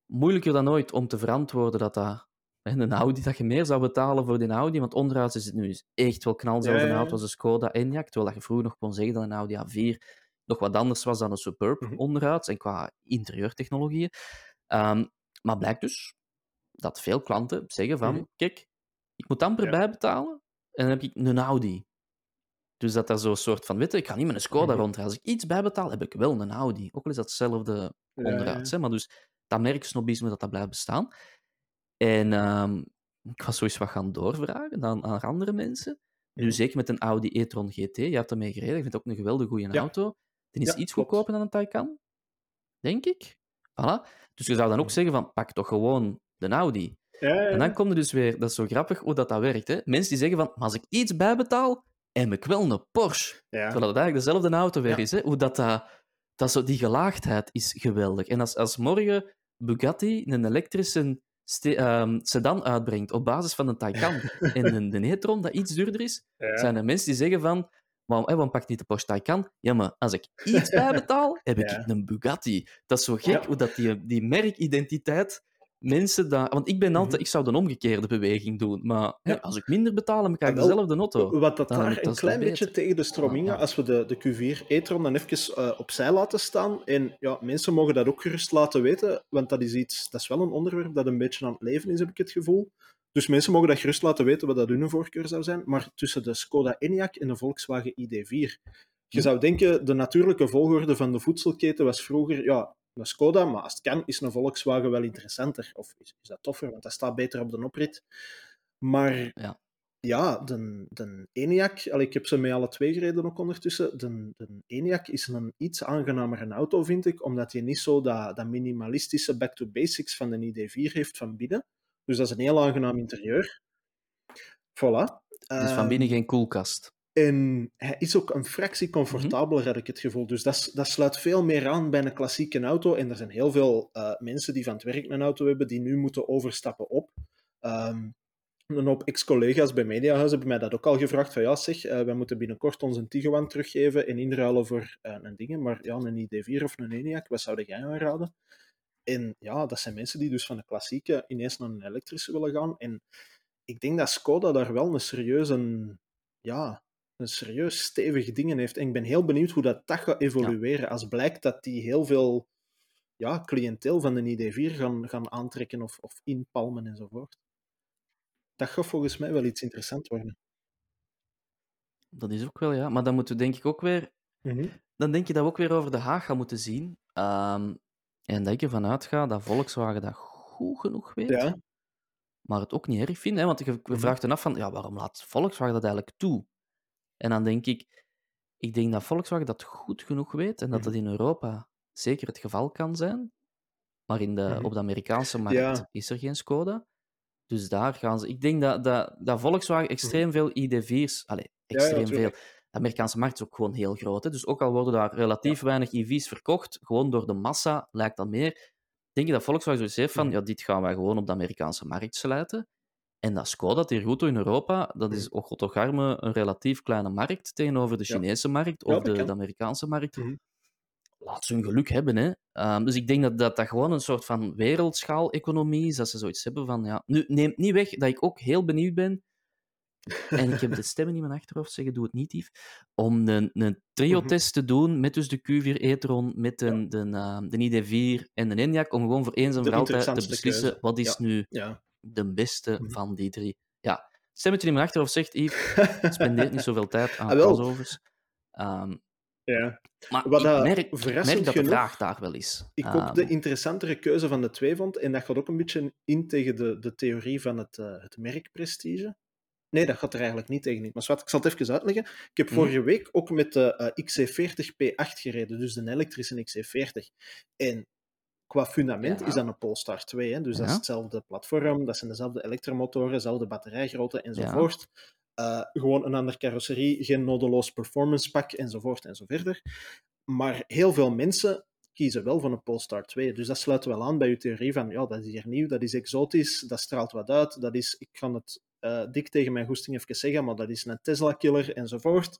D: moeilijker dan ooit om te verantwoorden dat dat hè, een Audi, dat je meer zou betalen voor die Audi, want onderhuids is het nu echt wel knalzelfde
B: Ja, ja, ja.
D: auto als een Skoda Enyaq, terwijl dat je vroeger nog kon zeggen dat een Audi A4 nog wat anders was dan een Superb
B: Mhm.
D: onderhuids en qua interieurtechnologieën. Ehm, maar blijkt dus dat veel klanten zeggen van,
B: Mhm.
D: kijk, ik moet amper
B: Ja.
D: bijbetalen en dan heb ik een Audi. Dus dat er zo'n soort van, weet je, ik ga niet met een Skoda
B: Mhm.
D: rondrijden. Als ik iets bijbetaal, heb ik wel een Audi. Ook al is dat hetzelfde
B: Ja,
D: onderuit.
B: ja.
D: Hè? Maar dus dat merksnobisme dat dat blijft bestaan. En ehm, ik was zoiets wat gaan doorvragen aan, aan andere mensen. Nu,
B: Mhm.
D: zeker met een Audi e-tron GT, je hebt ermee gereden, ik vind het ook een geweldige goede
B: Ja.
D: auto. Die is
B: Ja,
D: iets
B: klopt.
D: goedkoper dan een Taycan, denk ik. Voilà. Dus je zou dan ook zeggen van, pak toch gewoon de Audi.
B: Ja,
D: En dan komt er dus weer, dat is zo grappig hoe dat, dat werkt. Hè? Mensen die zeggen van, maar als ik iets bijbetaal, heb ik wel een Porsche. Terwijl het eigenlijk dezelfde auto weer is. Hè? Hoe dat, dat, dat zo, die gelaagdheid is geweldig. En als, als morgen Bugatti een elektrische ste- ehm, sedan uitbrengt op basis van een Taycan en een, e-tron dat iets duurder is,
B: Ja.
D: zijn er mensen die zeggen van waarom, waarom pakt niet de Porsche Taycan? Ja, maar als ik iets bijbetaal, heb ik
B: Ja.
D: een Bugatti. Dat is zo gek hoe dat die, die merkidentiteit mensen daar... Want ik ben altijd...
B: Mhm.
D: Ik zou de omgekeerde beweging doen, maar hè, als ik minder betaal, dan krijg ik dezelfde auto.
B: Wat dat
D: Dan
B: daar een klein beetje
D: beter.
B: tegen de
D: ja.
B: als we de, de Q4 e-tron dan even eh, opzij laten staan. En ja, mensen mogen dat ook gerust laten weten, want dat is iets, dat is wel een onderwerp dat een beetje aan het leven is, heb ik het gevoel. Dus mensen mogen dat gerust laten weten wat dat hun voorkeur zou zijn. Maar tussen de Skoda Enyaq en de Volkswagen ID4. Je
D: Hm.
B: zou denken, de natuurlijke volgorde van de voedselketen was vroeger ja, een Skoda, maar als het kan, is een Volkswagen wel interessanter. Of is, is dat toffer, want dat staat beter op de oprit. Maar
D: Ja.
B: ja, de, de ENIAC, allee, ik heb ze met alle twee gereden ook ondertussen. De, de ENIAC is een iets aangenamere auto, vind ik, omdat hij niet zo dat, dat minimalistische back to basics van de ID4 heeft van binnen. Dus dat is een heel aangenaam interieur. Voilà.
D: Dus van binnen
B: Ehm,
D: geen koelkast.
B: En hij is ook een fractie comfortabeler, heb ik het gevoel. Dus dat, dat sluit veel meer aan bij een klassieke auto. En er zijn heel veel eh, mensen die van het werk een auto hebben, die nu moeten overstappen op. Ehm, een hoop ex-collega's bij Mediahuis hebben mij dat ook al gevraagd. Van ja, zeg, eh, wij moeten binnenkort onze Tiguan teruggeven en inruilen voor eh, een ding. Maar ja, een ID4 of een ENIAC, wat zou jij aanraden? En ja, dat zijn mensen die dus van de klassieke ineens naar een elektrische willen gaan. En ik denk dat Skoda daar wel een serieuze, ja, een serieus stevig dingen heeft. En ik ben heel benieuwd hoe dat, dat gaat evolueren. Als blijkt dat die heel veel ja, cliënteel van de ID4 gaan, gaan aantrekken of, of inpalmen enzovoort. Dat gaat volgens mij wel iets interessant worden.
D: Dat is ook wel, ja. Maar dan moeten we denk ik ook weer... Dan denk je dat we ook weer over de Haag gaan moeten zien. Ehm, en dat ik ervan uitga dat Volkswagen dat goed genoeg weet.
B: Ja,
D: maar het ook niet erg vinden. Hè? Want je
B: Mhm.
D: vraagt dan af van, ja, waarom laat Volkswagen dat eigenlijk toe? En dan denk ik, ik denk dat Volkswagen dat goed genoeg weet en dat
B: Mhm.
D: dat in Europa zeker het geval kan zijn. Maar in de,
B: Mhm.
D: op de Amerikaanse markt
B: Ja.
D: is er geen Skoda. Dus daar gaan ze... Ik denk dat, dat, dat Volkswagen extreem veel ID4's... Allee,
B: Mhm. ja,
D: extreem veel. De Amerikaanse markt is ook gewoon heel groot. Hè? Dus ook al worden daar relatief weinig EV's verkocht, gewoon door de massa lijkt dat meer. Denk je dat Volkswagen zoiets heeft van,
B: Mhm.
D: ja, dit gaan wij gewoon op de Amerikaanse markt sluiten. En dat Skoda, dat hier goed doet in Europa, dat is ook God een relatief kleine markt tegenover de
B: Ja.
D: Chinese markt
B: Ja,
D: of de, Amerikaanse markt.
B: Mhm.
D: laat ze hun geluk hebben. Hè. Ehm, dus ik denk dat, dat dat gewoon een soort van wereldschaal-economie is. Dat ze zoiets hebben van, ja... Nu, neemt niet weg dat ik ook heel benieuwd ben en ik heb de stemmen in mijn achterhoofd zeggen, doe het niet, Yves, om een, een trio-test te doen met dus de Q4 e-tron, met de, de, uh, de ID4 en de ENIAC, om gewoon voor eens en voor altijd te beslissen keuze. wat is nu ja. De beste mm -hmm. van die drie. Ja, stemmetje in mijn achterhoofd zegt, Yves, spendeert niet zoveel tijd aan ah, crossovers. Um,
B: ja.
D: Maar Wat ik merk, merk dat de vraag daar wel is.
B: Ik um, ook de interessantere keuze van de twee vond, en dat gaat ook een beetje in tegen de, de theorie van het, uh, het merkprestige. Nee, dat gaat er eigenlijk niet tegen in. Maar wat, ik zal het even uitleggen. Ik heb vorige week ook met de uh, XC40 P8 gereden, dus de elektrische XC40. En qua fundament
D: Ja.
B: is dat een Polestar 2. Hè? Dus dat is hetzelfde platform, dat zijn dezelfde elektromotoren, dezelfde batterijgrootte enzovoort. Eh, gewoon een andere carrosserie, geen nodeloos performance pak enzovoort enzoverder. Maar heel veel mensen kiezen wel voor een Polestar 2. Dus dat sluit wel aan bij uw theorie van ja, dat is hier nieuw, dat is exotisch, dat straalt wat uit, dat is, ik kan het eh, dik tegen mijn goesting even zeggen, maar dat is een Tesla-killer enzovoort.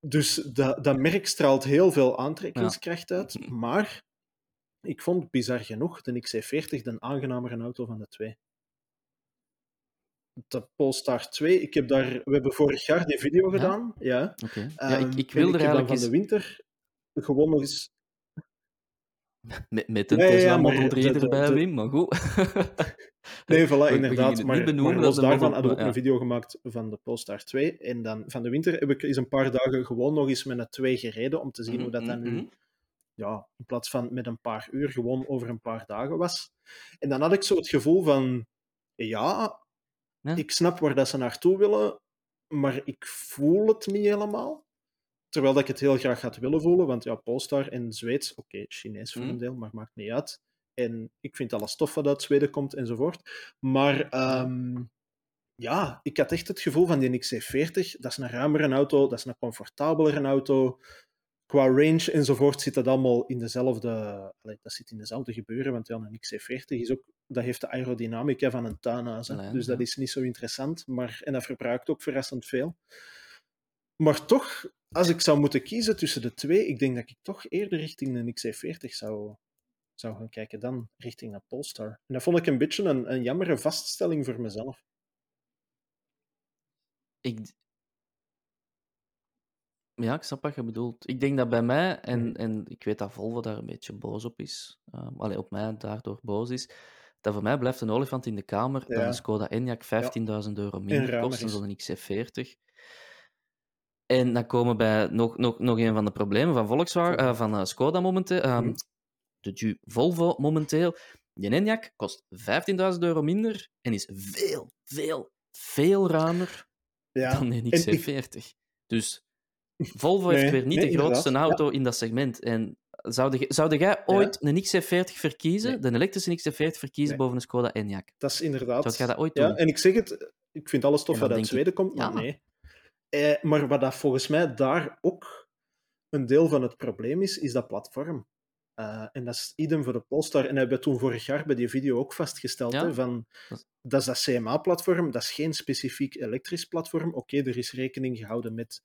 B: Dus dat, dat merk straalt heel veel aantrekkingskracht uit, maar ik vond bizar genoeg de XC40 de aangenamere auto van de twee. De Polestar 2, ik heb daar, we hebben vorig jaar die video
D: Ja?
B: gedaan, ja.
D: Ja,
B: Ehm,
D: ik, wil
B: ik
D: er
B: dan
D: eigenlijk
B: van de winter gewoon nog eens
D: Met, met een
B: ja,
D: Tesla Model 3
B: de- de-
D: erbij,
B: de-
D: Wim, maar goed.
B: Nee, voilà,
D: We-
B: inderdaad. Maar,
D: benoemen,
B: maar los daarvan
D: model-
B: hadden we ook
D: ja.
B: een video gemaakt van de Polestar 2. En dan van de winter heb ik eens een paar dagen gewoon nog eens met een 2 gereden om te zien hoe dat dan nu,
D: Mhm,
B: ja, in plaats van met een paar uur, gewoon over een paar dagen was. En dan had ik zo het gevoel van, ja,
D: Ja.
B: ik snap waar dat ze naartoe willen, maar ik voel het niet helemaal. Terwijl dat ik het heel graag had willen voelen, want ja, Polestar en Zweeds, oké, Chinees voor
D: Mhm.
B: een deel, maar maakt niet uit. En ik vind alles tof wat uit Zweden komt enzovoort. Maar ehm, ja, ik had echt het gevoel van die XC40, dat is een ruimere auto, dat is een comfortabelere auto. Qua range enzovoort zit dat allemaal in dezelfde, dat zit in dezelfde gebeuren, want ja, een XC40 is ook, dat heeft de aerodynamica van een tuinhuis.
D: Nee,
B: dus dat is niet zo interessant, maar, en dat verbruikt ook verrassend veel. Maar toch, als ik zou moeten kiezen tussen de twee, ik denk dat ik toch eerder richting een XC40 zou, zou gaan kijken dan richting een Polestar. En dat vond ik een beetje een, een jammere vaststelling voor mezelf.
D: Ik... Ja, ik snap wat je bedoelt. Ik denk dat bij mij, en, en ik weet dat Volvo daar een beetje boos op is, um, allee, op mij daardoor boos is, dat voor mij blijft een olifant in de kamer dat
B: Ja.
D: een Skoda Enyaq 15.000 euro minder kost dan zo'n XC40. En dan komen we bij nog, nog, nog een van de problemen van, Volkswagen, eh, van eh, Skoda momenteel, ehm,
B: Mhm.
D: de Ju Volvo momenteel. Die Enyaq kost 15.000 euro minder en is veel, veel, veel ruimer
B: Ja.
D: dan een
B: En ik-
D: XC40. Dus Volvo
B: Nee,
D: heeft weer niet
B: nee,
D: de grootste auto in dat segment. En zou zou jij ooit een XC40 verkiezen,
B: Nee.
D: de elektrische XC40 verkiezen
B: Nee.
D: boven een Skoda Enyaq?
B: Dat is inderdaad.
D: Zou jij dat ooit
B: ja,
D: doen?
B: en ik zeg het, ik vind alles tof wat uit
D: ik,
B: Zweden komt, maar
D: ja.
B: nee. Eh, maar wat dat volgens mij daar ook een deel van het probleem is, is dat platform. Eh, en dat is idem voor de Polestar. En hebben we toen vorig jaar bij die video ook vastgesteld.
D: Ja.
B: Hè, van,
D: Dat-
B: dat is dat CMA-platform, dat is geen specifiek elektrisch platform. Oké, er is rekening gehouden met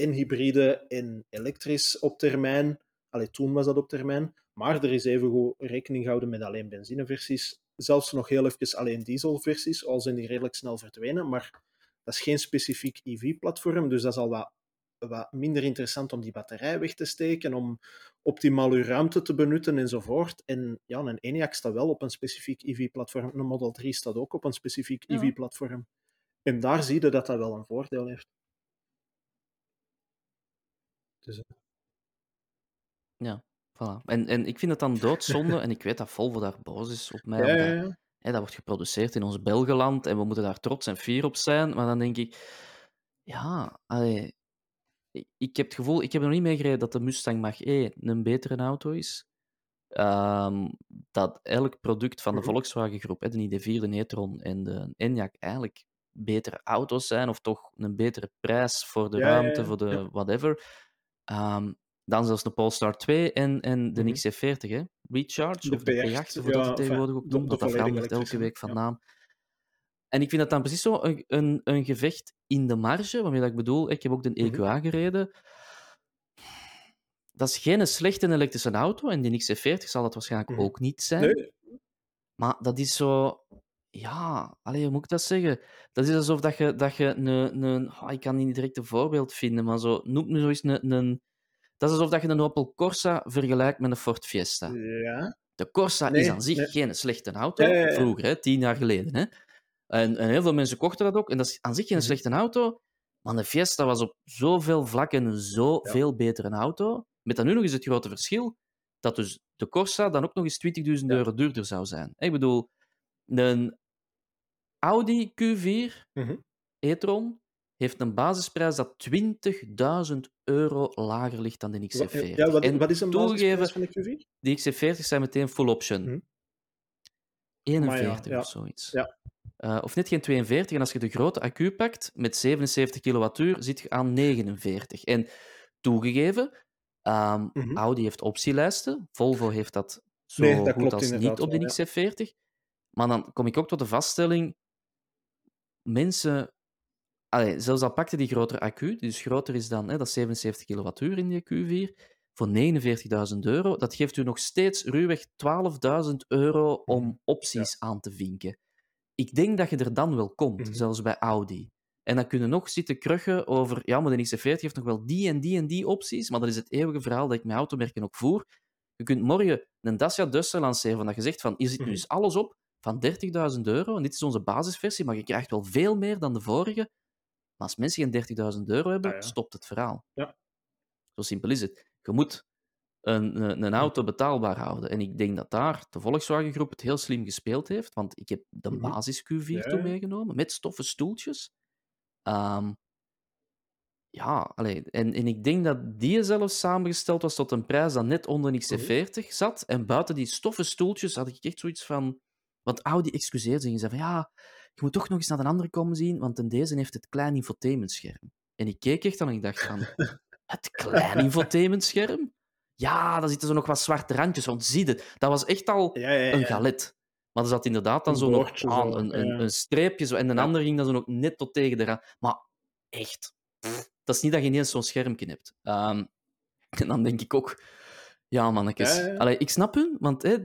B: en hybride en elektrisch op termijn. Allee, toen was dat op termijn. Maar er is evengoed rekening gehouden met alleen benzineversies. Zelfs nog heel even alleen dieselversies, al zijn die redelijk snel verdwenen. Maar dat is geen specifiek EV-platform, dus dat is al wat, wat minder interessant om die batterij weg te steken, om optimaal uw ruimte te benutten enzovoort. En ja, een Enyaq staat wel op een specifiek EV-platform. Een Model 3 staat ook op een specifiek
D: Ja.
B: EV-platform. En daar zie je dat dat wel een voordeel heeft. Dus, eh,
D: Voilà. En, en ik vind het dan doodzonde, en ik weet dat Volvo daar boos is op mij,
B: ja,
D: omdat
B: ja, ja.
D: hè, dat wordt geproduceerd in ons Belgeland en we moeten daar trots en fier op zijn. Maar dan denk ik, ja, allee, ik, ik heb het gevoel, ik heb nog niet meegereden dat de Mustang Mach-E een betere auto is. Ehm, dat elk product van de
B: Mhm.
D: Volkswagen groep, hè, de ID4, de e-tron en de Enyaq, eigenlijk betere auto's zijn, of toch een betere prijs voor de
B: Ja, ja,
D: ruimte,
B: ja,
D: voor de
B: ja.
D: whatever. Ehm, dan zelfs de Polestar 2 en, en de
B: Mhm.
D: XC40, hè? Recharge,
B: De
D: of de
B: P8,
D: P8, of hoe dat
B: ja,
D: het tegenwoordig ook noemt, dat verandert elke week van
B: ja.
D: naam. En ik vind dat dan precies zo een, een, een gevecht in de marge, waarmee dat ik bedoel, ik heb ook de
B: Mhm.
D: EQA gereden. dat is geen slechte elektrische auto. En die XC40 zal dat waarschijnlijk
B: Mhm.
D: ook niet zijn.
B: Nee,
D: Maar dat is zo... Ja, allee, hoe moet ik dat zeggen? Dat is alsof dat je, dat je een... een ah, ik kan niet direct een voorbeeld vinden, maar zo, noem nu zo eens een, een... Dat is alsof dat je een Opel Corsa vergelijkt met een Ford Fiesta.
B: ja.
D: De Corsa
B: Nee,
D: is aan zich
B: nee.
D: geen slechte auto.
B: Ja, ja, ja.
D: Vroeger, hè, tien jaar geleden. Hè. En, en heel veel mensen kochten dat ook. En dat is aan zich geen
B: Mhm.
D: slechte auto. Maar de Fiesta was op zoveel vlakken een zoveel betere auto. Met dan nu nog eens het grote verschil dat dus de Corsa dan ook nog eens 20.000
B: Ja.
D: euro duurder zou zijn. Ik bedoel, een Audi Q4
B: Mhm.
D: e-tron heeft een basisprijs dat 20.000 euro lager ligt dan de XC40.
B: Ja, wat,
D: en
B: wat is een basisprijs van de Q4?
D: die XC40 zijn meteen full option.
B: Mhm.
D: 41
B: ja,
D: of zoiets.
B: ja.
D: Eh, of net geen 42. En als je de grote accu pakt met 77 kilowattuur, zit je aan 49. En toegegeven, ehm,
B: Mhm.
D: Audi heeft optielijsten. Volvo heeft dat zo
B: Nee, dat
D: goed als niet op de
B: wel, ja.
D: XC40. Maar dan kom ik ook tot de vaststelling: mensen. Allee, zelfs al pakte die grotere accu, die dus groter is dan hè, dat 77 kilowattuur in die Q4, voor 49.000 euro, dat geeft u nog steeds ruwweg 12.000 euro om
B: Mhm.
D: opties aan te vinken. Ik denk dat je er dan wel komt,
B: Mhm.
D: zelfs bij Audi. En dan kunnen nog zitten kruggen over, ja, maar de XC40 heeft nog wel die en die en die opties, maar dat is het eeuwige verhaal dat ik met automerken ook voer. Je kunt morgen een Dacia Duster lanceren, dat je zegt van, hier zit nu
B: Mhm.
D: eens alles op van 30.000 euro, en dit is onze basisversie, maar je krijgt wel veel meer dan de vorige. Maar als mensen geen 30.000 euro hebben,
B: Ah, ja.
D: stopt het verhaal.
B: Ja.
D: Zo simpel is het. Je moet een, een, een auto betaalbaar houden. En ik denk dat daar de Volkswagen-groep het heel slim gespeeld heeft, want ik heb de
B: Mhm.
D: basis Q4
B: Ja,
D: toen meegenomen, met stoffen stoeltjes. Ehm, ja, allee, en, en ik denk dat die zelfs samengesteld was tot een prijs dat net onder een XC40 zat. En buiten die stoffen stoeltjes had ik echt zoiets van... Want Audi excuseerde zich en zei van ja, je moet toch nog eens naar een andere komen zien, want in deze heeft het klein infotainmentscherm. En ik keek echt aan en ik dacht van, het klein infotainmentscherm? Ja, daar zitten zo nog wat zwarte randjes, want zie je, dat was echt al
B: Ja, ja, ja.
D: een galet. Maar er zat inderdaad dan
B: Een
D: zo nog aan, een, een, een streepje, zo, en de
B: Ja.
D: andere ging dan zo nog net tot tegen de rand. Maar echt, pff, dat is niet dat je ineens zo'n schermpje hebt. Ehm, en dan denk ik ook, ja, mannetjes. Allee, ik snap hun, want hè,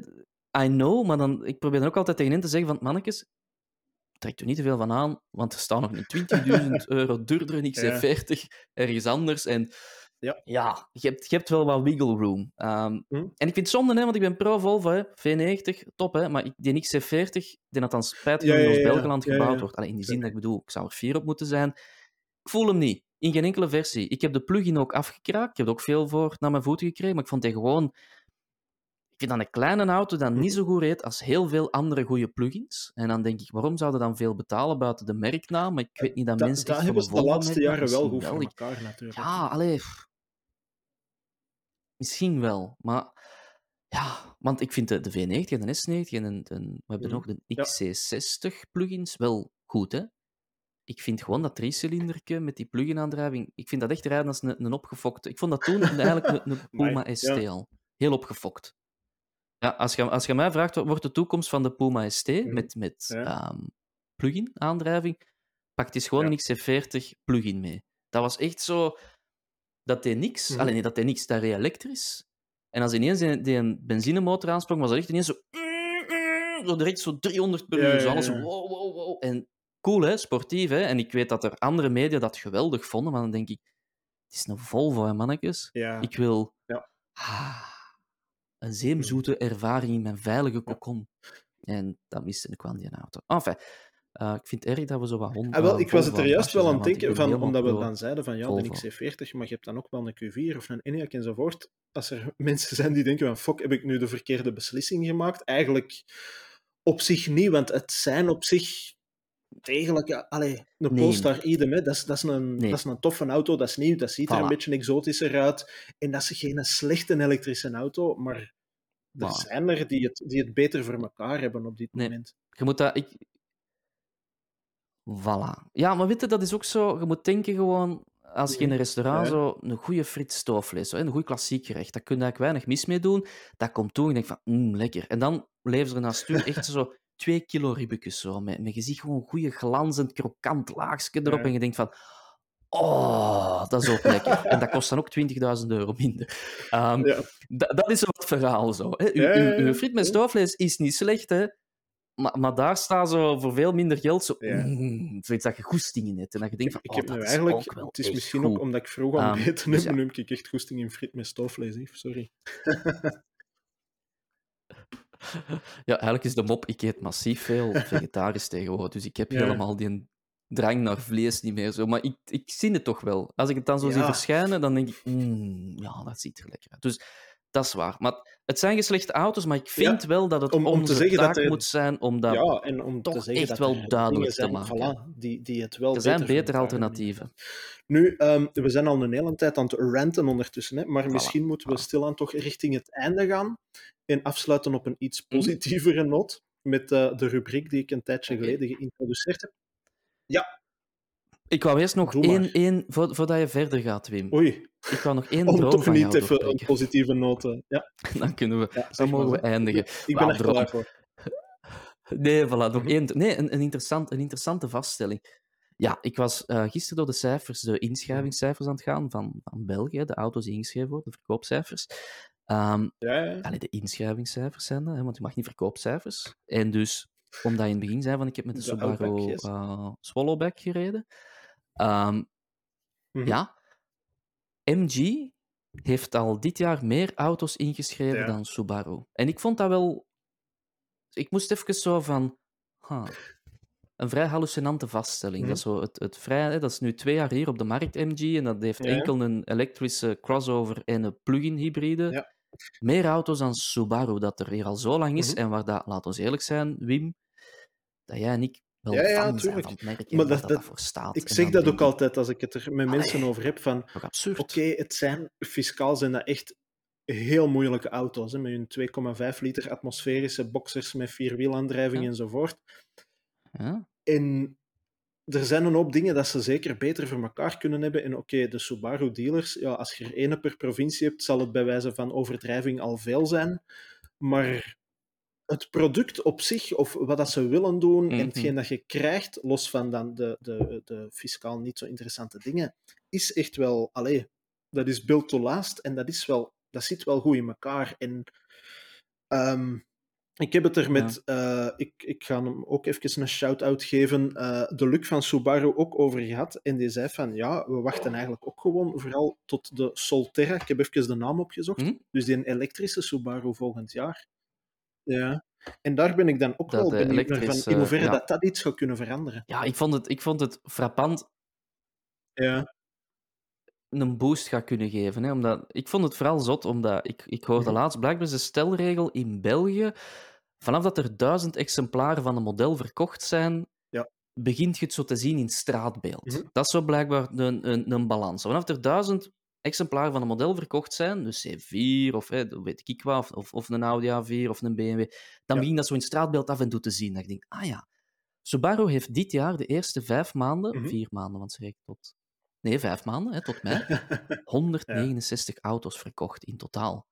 D: I know, maar dan, ik probeer dan ook altijd tegen hen te zeggen van, mannetjes, trekt u niet te veel van aan, want er staat nog een 20.000 euro duurder in XC40 ergens anders. En
B: Ja.
D: ja, je, hebt, je hebt wel wat wiggle room. Ehm,
B: Hm.
D: En ik vind het zonde, hè, want ik ben pro-Volvo, hè, V90, top, hè, maar die XC40, die dat dan spijtig
B: Ja, ja, ja. Ja,
D: gebouwd wordt. Allee, in die zin dat ik bedoel, ik zou er fier op moeten zijn. Ik voel hem niet. In geen enkele versie. Ik heb de plugin ook afgekraakt. Ik heb er ook veel voor naar mijn voeten gekregen, maar ik vond die gewoon... Ik vind dat een kleine auto dat niet zo goed reed als heel veel andere goede plugins. En dan denk ik, waarom zouden dan veel betalen buiten de merknaam? Maar ik weet niet dat
B: Dat,
D: mensen
B: dat hebben ze de laatste jaren wel goed voor elkaar, natuurlijk.
D: Ja, allee... Misschien wel, maar... Ja, want ik vind de, de V90 en de S90 en de, we hebben
B: Mhm.
D: nog de
B: Ja.
D: XC60 plugins wel goed, hè? Ik vind gewoon dat driecilinderke met die plug-in-aandrijving, ik vind dat echt rijden als een, een opgefokte... Ik vond dat toen eigenlijk een, een Puma ST al. Heel opgefokt. Ja, als je, als je mij vraagt, wat wordt de toekomst van de Puma ST
B: Mhm.
D: met, met
B: Ja.
D: ehm, plug-in-aandrijving? Pak eens gewoon
B: Ja.
D: een XC40 plug-in mee. Dat was echt zo... Dat deed niks.
B: Mhm.
D: Alleen nee, dat deed niks, dat reed elektrisch. En als ineens die, die een benzinemotor aansprong, was dat echt ineens zo... Zo direct zo 300 per uur. Zo alles wow, wow, wow. En cool, hè? Sportief, hè? En ik weet dat er andere media dat geweldig vonden, maar dan denk ik... Het is een Volvo, hè, mannetjes.
B: Ja.
D: Ik wil...
B: Ja.
D: Ah, een zeemzoete ervaring in mijn veilige kokon. En dat miste ik wel in die auto. Enfin, eh, ik vind het erg dat we zo wat hond.
B: Ah, wel, ik was het er juist wel aan het denken, van, omdat we dan zeiden van ja, de
D: Volvo.
B: XC40, maar je hebt dan ook wel een Q4 of een Enyaq enzovoort. Als er mensen zijn die denken van fuck, heb ik nu de verkeerde beslissing gemaakt? Eigenlijk op zich niet, want het zijn op zich Allee, een
D: Nee.
B: Polestar idem, hè. Dat, is, dat, is een,
D: Nee.
B: dat is een toffe auto, dat is nieuw, dat ziet er
D: Voilà.
B: een beetje exotischer uit. En dat is geen slechte elektrische auto, maar er
D: Voilà.
B: zijn er die het, die het beter voor elkaar hebben op dit
D: Nee.
B: moment.
D: Je moet dat... Ik... Voilà. Ja, maar weet je, dat is ook zo... Je moet denken gewoon... Als je in een restaurant
B: Ja.
D: zo een goede friet stoofvlees, een goed klassiek gerecht, daar kun je eigenlijk weinig mis mee doen. Dat komt toe en je denkt van, mm, lekker. En dan leveren ze naast u echt zo twee kilo ribbekjes zo, met, met je ziet gewoon goede glanzend, krokant laagje erop
B: Ja.
D: en je denkt van, Oh, dat is ook lekker. En dat kost dan ook 20.000 euro minder. Um,
B: Ja.
D: da- dat is het verhaal zo. Hè. Uw,
B: Ja,
D: uw, friet met stoofvlees is niet slecht, hè. Maar, maar daar staat zo voor veel minder geld zo, mm, zoiets dat je goesting in hebt. En dat je denkt van,
B: Ik
D: oh,
B: heb
D: dat
B: nu
D: is
B: eigenlijk,
D: ook wel
B: het is misschien
D: goed.
B: ook omdat ik vroeg aan
D: Ehm,
B: het eten
D: dus
B: heb,
D: ja.
B: nu heb ik echt goesting in friet met stoofvlees. Sorry.
D: Ja, eigenlijk is de mop, ik eet massief veel vegetarisch tegenwoordig. Dus ik heb
B: Ja.
D: helemaal die drang naar vlees niet meer. Zo. Maar ik, ik zie het toch wel. Als ik het dan zo zie verschijnen, dan denk ik, mm, ja, dat ziet er lekker uit. Dus dat is waar. Maar het zijn geslechte auto's, maar ik vind wel dat het
B: Om- om te
D: onze
B: zeggen dat
D: taak
B: er-
D: moet zijn om dat...
B: ja, en om
D: toch
B: te zeggen
D: echt
B: dat
D: wel duidelijk te maken.
B: Voilà, die, die het wel
D: er zijn
B: beter
D: betere alternatieven.
B: Nu, ehm, we zijn al een hele tijd aan het ranten ondertussen, hè, maar misschien moeten we
D: voilà.
B: stilaan toch richting het einde gaan en afsluiten op een iets
D: Mhm.
B: positievere noot met eh, de rubriek die ik een tijdje geleden geïntroduceerd heb.
D: Ik wou eerst nog één, één voor, voordat je verder gaat, Wim.
B: Oei,
D: Ik wou nog één
B: om
D: droom
B: toch
D: van
B: niet even een positieve noot. eh, Ja,
D: Dan kunnen we...
B: ja,
D: Dan mogen we eindigen.
B: Ik ben er
D: droom.
B: klaar voor.
D: Nee, voilà, nog één. Nee, een, een, interessant, een interessante vaststelling. Ja, ik was eh, gisteren door de cijfers, de inschrijvingscijfers aan het gaan van, van België, de auto's die ingeschreven worden, de verkoopcijfers. Ehm
B: Ja, ja.
D: allee, de inschrijvingscijfers zijn dat, hè, want je mag niet verkoopcijfers. En dus, omdat je in het begin zei van ik heb met de,
B: De
D: Subaru eh, Swallowback gereden. Ehm,
B: Mhm.
D: Ja, MG heeft al dit jaar meer auto's ingeschreven
B: Ja.
D: dan Subaru. En ik vond dat wel... Ik moest even zo van... huh, een vrij hallucinante vaststelling.
B: Mhm.
D: Dat, is zo het, het vrij, hè, dat is nu twee jaar hier op de markt, MG, en dat heeft
B: Ja,
D: enkel een elektrische crossover en een plug-in hybride.
B: Ja.
D: Meer auto's dan Subaru, dat er hier al zo lang is.
B: Mhm.
D: En waar dat, laat ons eerlijk zijn, Wim, dat jij en ik
B: Ja, ja,
D: fan zijn
B: tuurlijk.
D: van het merk en
B: Maar dat-
D: dat,
B: dat-
D: voor staat.
B: Ik zeg dat ook altijd als ik het er met mensen
D: Allee.
B: over heb van. Oké, het zijn fiscaal zijn dat echt heel moeilijke auto's. Hè, met hun 2,5 liter atmosferische boxers met vierwielaandrijving
D: Ja.
B: enzovoort.
D: Ja?
B: En er zijn een hoop dingen dat ze zeker beter voor elkaar kunnen hebben. En oké, de Subaru dealers, ja, als je er ene per provincie hebt, zal het bij wijze van overdrijving al veel zijn. Maar het product op zich, of wat dat ze willen doen, en hetgeen dat je krijgt, los van dan de, de, de fiscaal niet zo interessante dingen, is echt wel, allee, dat is built to last en dat is wel, dat zit wel goed in elkaar. En ehm, ik heb het er met, eh, ik, ik ga hem ook even een shout-out geven, eh, de Luc van Subaru ook over gehad. En die zei van, ja, we wachten eigenlijk ook gewoon vooral tot de Solterra. Ik heb even de naam opgezocht.
D: Hm?
B: Dus die een elektrische Subaru volgend jaar. Ja. En daar ben ik dan ook
D: Dat
B: wel
D: de
B: benieuwd naar van in hoeverre
D: ja.
B: dat, dat iets zou kunnen veranderen.
D: Ja, ik vond het, ik vond het frappant
B: Ja.
D: een boost gaat kunnen geven. Hè? Omdat, ik vond het vooral zot, omdat ik, ik hoorde
B: Mhm.
D: laatst, blijkbaar is de stelregel in België, vanaf dat er duizend exemplaren van een model verkocht zijn,
B: Ja.
D: begint je het zo te zien in straatbeeld.
B: Mhm.
D: Dat is zo blijkbaar een, een, een balans. Vanaf er duizend exemplaren van een model verkocht zijn, dus C4 of hè, weet ik wat, of, of, een Audi A4 of een BMW, dan
B: Ja.
D: begint dat zo in straatbeeld af en toe te zien. Ik denk, ah ja, Subaru heeft dit jaar de eerste vijf maanden,
B: Mhm.
D: vier maanden, want ze rekent tot... Nee, vijf maanden, hè, tot mei. 169 auto's verkocht in totaal.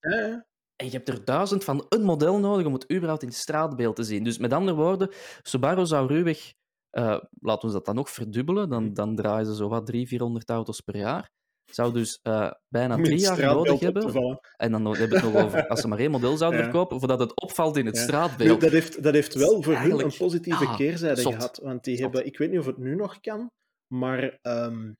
B: Ja.
D: En je hebt er duizend van een model nodig om het überhaupt in het straatbeeld te zien. Dus met andere woorden, Subaru zou ruwweg, eh laten we dat dan nog verdubbelen, dan,
B: Mhm.
D: dan draaien ze zo wat 300, 400 auto's per jaar. Zou dus eh, bijna drie jaar nodig hebben. En dan hebben we het nog over, als ze maar één model zouden
B: Ja.
D: verkopen, voordat het opvalt in het
B: Ja.
D: Straatbeeld.
B: dat, heeft, dat heeft wel voor hun een positieve
D: ja,
B: keerzijde
D: zot.
B: gehad. Want die
D: Zot.
B: hebben, ik weet niet of het nu nog kan, maar ehm,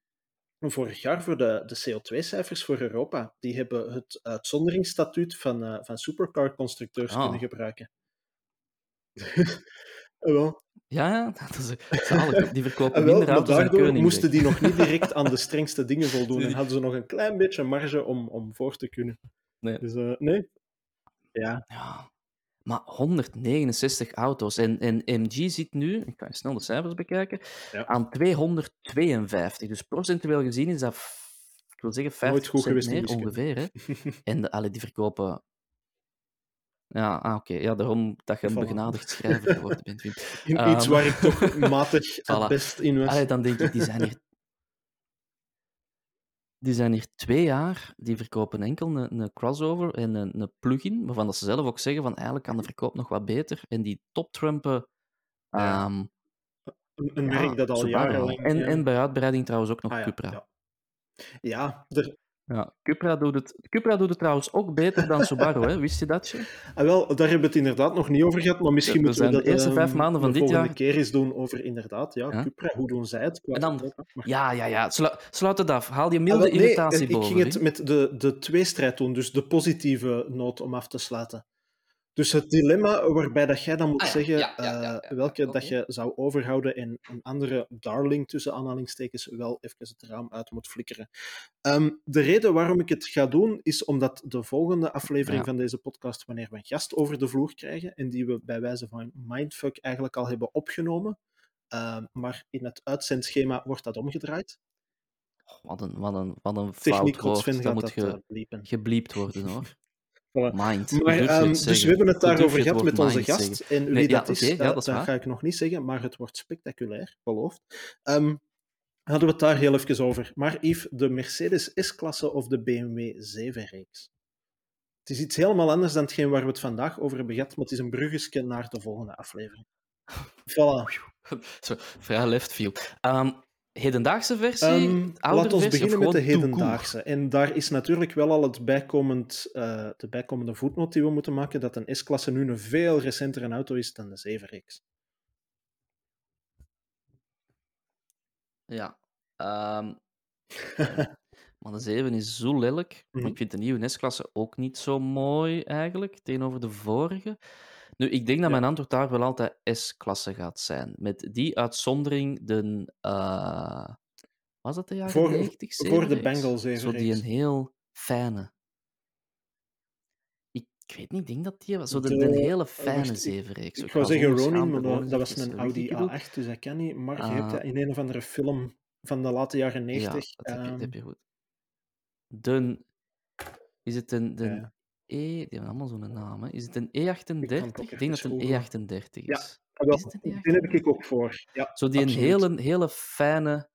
B: vorig jaar voor de, de CO2-cijfers voor Europa, die hebben het uitzonderingsstatuut van, eh, van supercar-constructeurs
D: Ah.
B: kunnen gebruiken. Ah, wel.
D: Ja, ja, dat is zalig. Die verkopen
B: Ah, wel,
D: minder auto's dan
B: daardoor moesten die nog niet direct aan de strengste dingen voldoen en hadden ze nog een klein beetje marge om, om voor te kunnen.
D: Nee.
B: Dus eh, nee. Ja,
D: Ja, maar 169 auto's. En, en MG zit nu, ik ga je snel de cijfers bekijken,
B: Ja.
D: aan 252. Dus procentueel gezien is dat, ik wil zeggen,
B: Nooit goed
D: 50%
B: geweest in
D: meer ongeveer. Hè? En de, allee, die verkopen... Ja, ah, oké. Ja, daarom dat je een begenadigd schrijver geworden bent, Wim.
B: in iets
D: Ehm,
B: waar ik toch matig het
D: voilà.
B: best in was.
D: Allee, dan denk ik, die zijn hier... Die zijn hier twee jaar, die verkopen enkel een, een crossover en een, een plug-in, waarvan dat ze zelf ook zeggen van eigenlijk kan de verkoop nog wat beter. En die toptrumpen
B: Ja.
D: ehm,
B: Een,
D: Ja,
B: merk dat al jarenlang...
D: En,
B: ja.
D: en bij uitbreiding trouwens ook nog
B: Ah,
D: Cupra.
B: ja. Ja, er,
D: Ja, Cupra doet het, Cupra doet het trouwens ook beter dan Subaru, hè? wist je dat? Je?
B: ah, wel, daar hebben we het inderdaad nog niet over gehad, maar misschien
D: We
B: moeten we
D: zijn
B: dat
D: de eerste vijf
B: ehm,
D: maanden van
B: de
D: dit
B: volgende
D: jaar-
B: keer eens doen over inderdaad, ja,
D: Ja.
B: Cupra, hoe doen zij het?
D: En dan-?
B: Maar-
D: Ja, ja, ja. Slu- sluit het af. Haal je
B: Ah,
D: milde
B: wel, nee,
D: irritatie
B: ik
D: boven.
B: ging het met de, de tweestrijd doen, dus de positieve noot om af te sluiten. Dus het dilemma waarbij dat jij dan moet
A: Ah
B: zeggen
A: ja, ja, ja, ja,
B: eh, welke dat je zou overhouden en een andere darling tussen aanhalingstekens wel even het raam uit moet flikkeren. Ehm, de reden waarom ik het ga doen is omdat de volgende aflevering van deze podcast, wanneer we een gast over de vloer krijgen en die we bij wijze van mindfuck eigenlijk al hebben opgenomen, ehm, maar in het uitzendschema wordt dat omgedraaid.
D: Wat een, wat een, wat een fout
B: Techniek
D: woord.
B: Sven
D: Dat moet ge,
B: eh,
D: gebliept worden, hoor. Mind.
B: Maar, ehm, dus we hebben het daarover gehad met onze gast.
D: zeggen?
B: En wie
D: Nee, ja,
B: dat is,
D: ja,
B: eh,
D: dat is
B: dat
D: waar.
B: ga ik nog niet zeggen, maar het wordt spectaculair, beloofd. Ehm, hadden we het daar heel even over. Maar Yves, de Mercedes S-klasse of de BMW 7-reeks? Het is iets helemaal anders dan hetgeen waar we het vandaag over hebben gehad, maar het is een bruggetje naar de volgende aflevering. Voilà.
D: Zo, vrij left field. Ehm, hedendaagse versie,
B: laat ons
D: versie
B: beginnen met de hedendaagse. En daar is natuurlijk wel al het bijkomend, eh, de bijkomende voetnoot die we moeten maken, dat een S-klasse nu een veel recentere auto is dan de 7-reeks.
D: Ja. Ehm, maar de 7 is zo lelijk.
B: Mhm.
D: Ik vind de nieuwe S-klasse ook niet zo mooi, eigenlijk, tegenover de vorige. Nu, ik denk dat mijn antwoord daar wel altijd S-klasse gaat zijn. Met die uitzondering de... eh, was dat de jaren
B: Voor-
D: 90
B: voor de
D: 7-reeks?
B: Bengal
D: Zo die
B: 7-reeks.
D: een heel fijne... Ik, ik weet niet, ik denk dat die... was. Zo de,
B: De-
D: de hele
B: wacht,
D: fijne
B: ik-
D: 7-reeks.
B: Ik wou
D: zo
B: zeggen Ronin, maar dat was
D: even
B: een Audi
D: ik bedoel.
B: A8, dus dat kan niet. Maar je
D: Ah.
B: hebt dat in een of andere film van de late jaren 90.
D: Ja, dat heb je, dat
B: ehm,
D: heb je goed. De, is het een, de
B: Ja.
D: E... Die hebben allemaal zo'n naam, hè. Is het een
B: Ik kan het
D: E38?
B: ook
D: Ik denk dat het een
B: googlen.
D: E38
B: Ja,
D: is.
B: ah, wel,
D: Is een
B: die heb ik
D: E38?
B: ook voor. Ja,
D: Zo die een hele, hele fijne...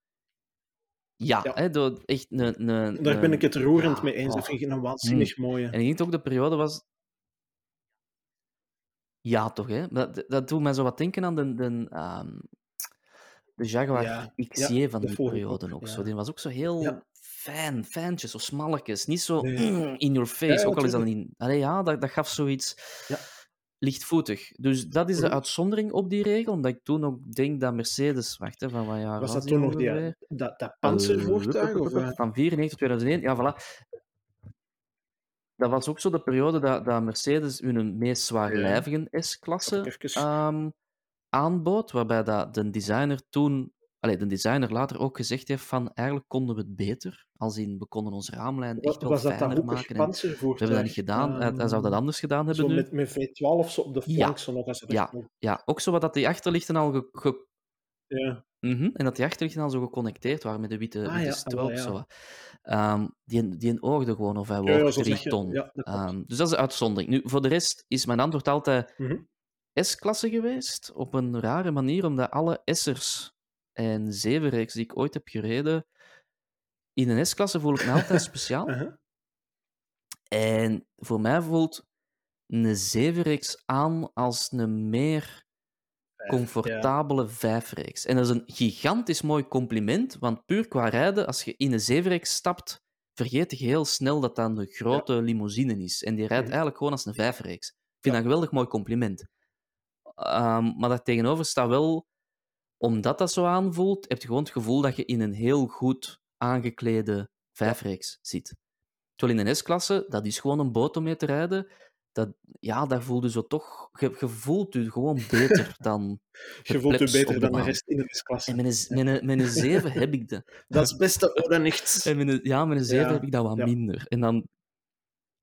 D: Ja,
B: Ja.
D: Hè, door echt een... een
B: Daar ben ik het roerend
D: ja,
B: mee eens. Dat vind ik een waanzinnig mooie.
D: En ik denk ook de periode was... Ja, toch, hè? Dat, dat doet mij zo wat denken aan de, de, ehm, de Jaguar
B: Ja,
D: XJ
B: ja,
D: van die periode
B: ook, ja.
D: Zo, die was ook zo heel
B: Ja.
D: Fijn, fijntjes, zo smalletjes. Niet zo
B: Nee.
D: in your face,
B: Ja,
D: ook al is dat niet... Allee, ja, dat, dat gaf zoiets
B: Ja.
D: lichtvoetig. Dus dat is de
B: Mhm.
D: uitzondering op die regel, omdat ik toen ook denk dat Mercedes... Wacht, hè, van wat jaar
B: Was dat toen nog die,
D: ongeveer?
B: dat, dat
D: Eh,
B: panzervoertuig? Of, eh?
D: Van 94 tot 2001, ja, voilà. Dat was ook zo de periode dat, dat Mercedes hun meest zwaarlijvige S-klasse ehm, aanbood, waarbij dat de designer toen, allee, de designer later ook gezegd heeft van eigenlijk konden we het beter, als in we konden onze raamlijn echt wel fijner maken. En we hebben dat niet gedaan, hij, zou dat
B: Ehm,
D: anders gedaan hebben
B: Zo
D: nu.
B: met, met V12 zo op de
D: Ja.
B: flank, zo nog als
D: Ja. Ja, ook zo wat dat die achterlichten al ge, ge-
B: ja.
D: Mhm, En dat die achterlichten al zo geconnecteerd waren met de witte,
B: Ah,
D: witte
B: ja,
D: stroop.
B: ah, ja.
D: Zo. Ehm, die, die oogde gewoon of hij
B: Ja, ja,
D: woog drie ton.
B: Ja, dat.
D: Ehm, dus dat is de uitzondering. Nu, voor de rest is mijn antwoord altijd
B: Mhm.
D: S-klasse geweest. Op een rare manier, omdat alle S'ers en 7-reeks die ik ooit heb gereden, in een S-klasse voel ik me altijd speciaal.
B: Uh-huh.
D: En voor mij voelt een 7-reeks aan als een meer comfortabele 5-reeks. En dat is een gigantisch mooi compliment, want puur qua rijden, als je in een 7-reeks stapt, vergeet je heel snel dat dat een grote limousine is. En die rijdt
B: Mhm.
D: eigenlijk gewoon als een 5-reeks. Ik vind dat een geweldig mooi compliment. Ehm, maar daar tegenover staat wel, omdat dat zo aanvoelt, heb je gewoon het gevoel dat je in een heel goed aangeklede 5-reeks zit. Terwijl in een S-klasse, dat is gewoon een boot om mee te rijden. Dat, ja, daar voel je zo toch... Je, je voelt je gewoon beter dan
B: Je voelt je beter dan de rest in de S-klasse.
D: En met een, met een, met een 7 heb ik dat.
B: Dat is beste oh, dan echt.
D: En een, ja, met een 7
B: Ja,
D: heb ik dat wat
B: ja.
D: minder. En dan,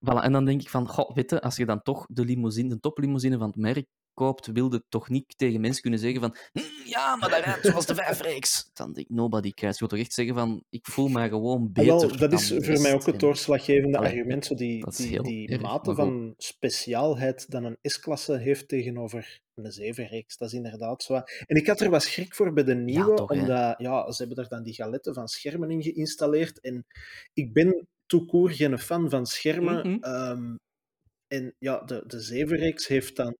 D: voilà, en dan denk ik van, goh, weet je, als je dan toch de limousine, de toplimousine van het merk koopt, wilde toch niet tegen mensen kunnen zeggen van "Hm, ja, maar dat rijdt zoals de 5-reeks. Dan denk ik, nobody cares. Je wilt toch echt zeggen van, ik voel mij gewoon
B: Ah,
D: beter
B: wel, dat is voor mij ook het
D: En-
B: doorslaggevende
D: Allee,
B: argument. Zo die die, die
D: erg,
B: mate van speciaalheid dan een S-klasse heeft tegenover een 7-reeks. Dat is inderdaad zo. En ik had er wat schrik voor bij de nieuwe,
D: toch,
B: omdat ja, ze hebben er dan die galetten van schermen in geïnstalleerd. En ik ben court geen fan van schermen.
D: Mhm.
B: Ehm, en ja, de, de 7-reeks heeft dan.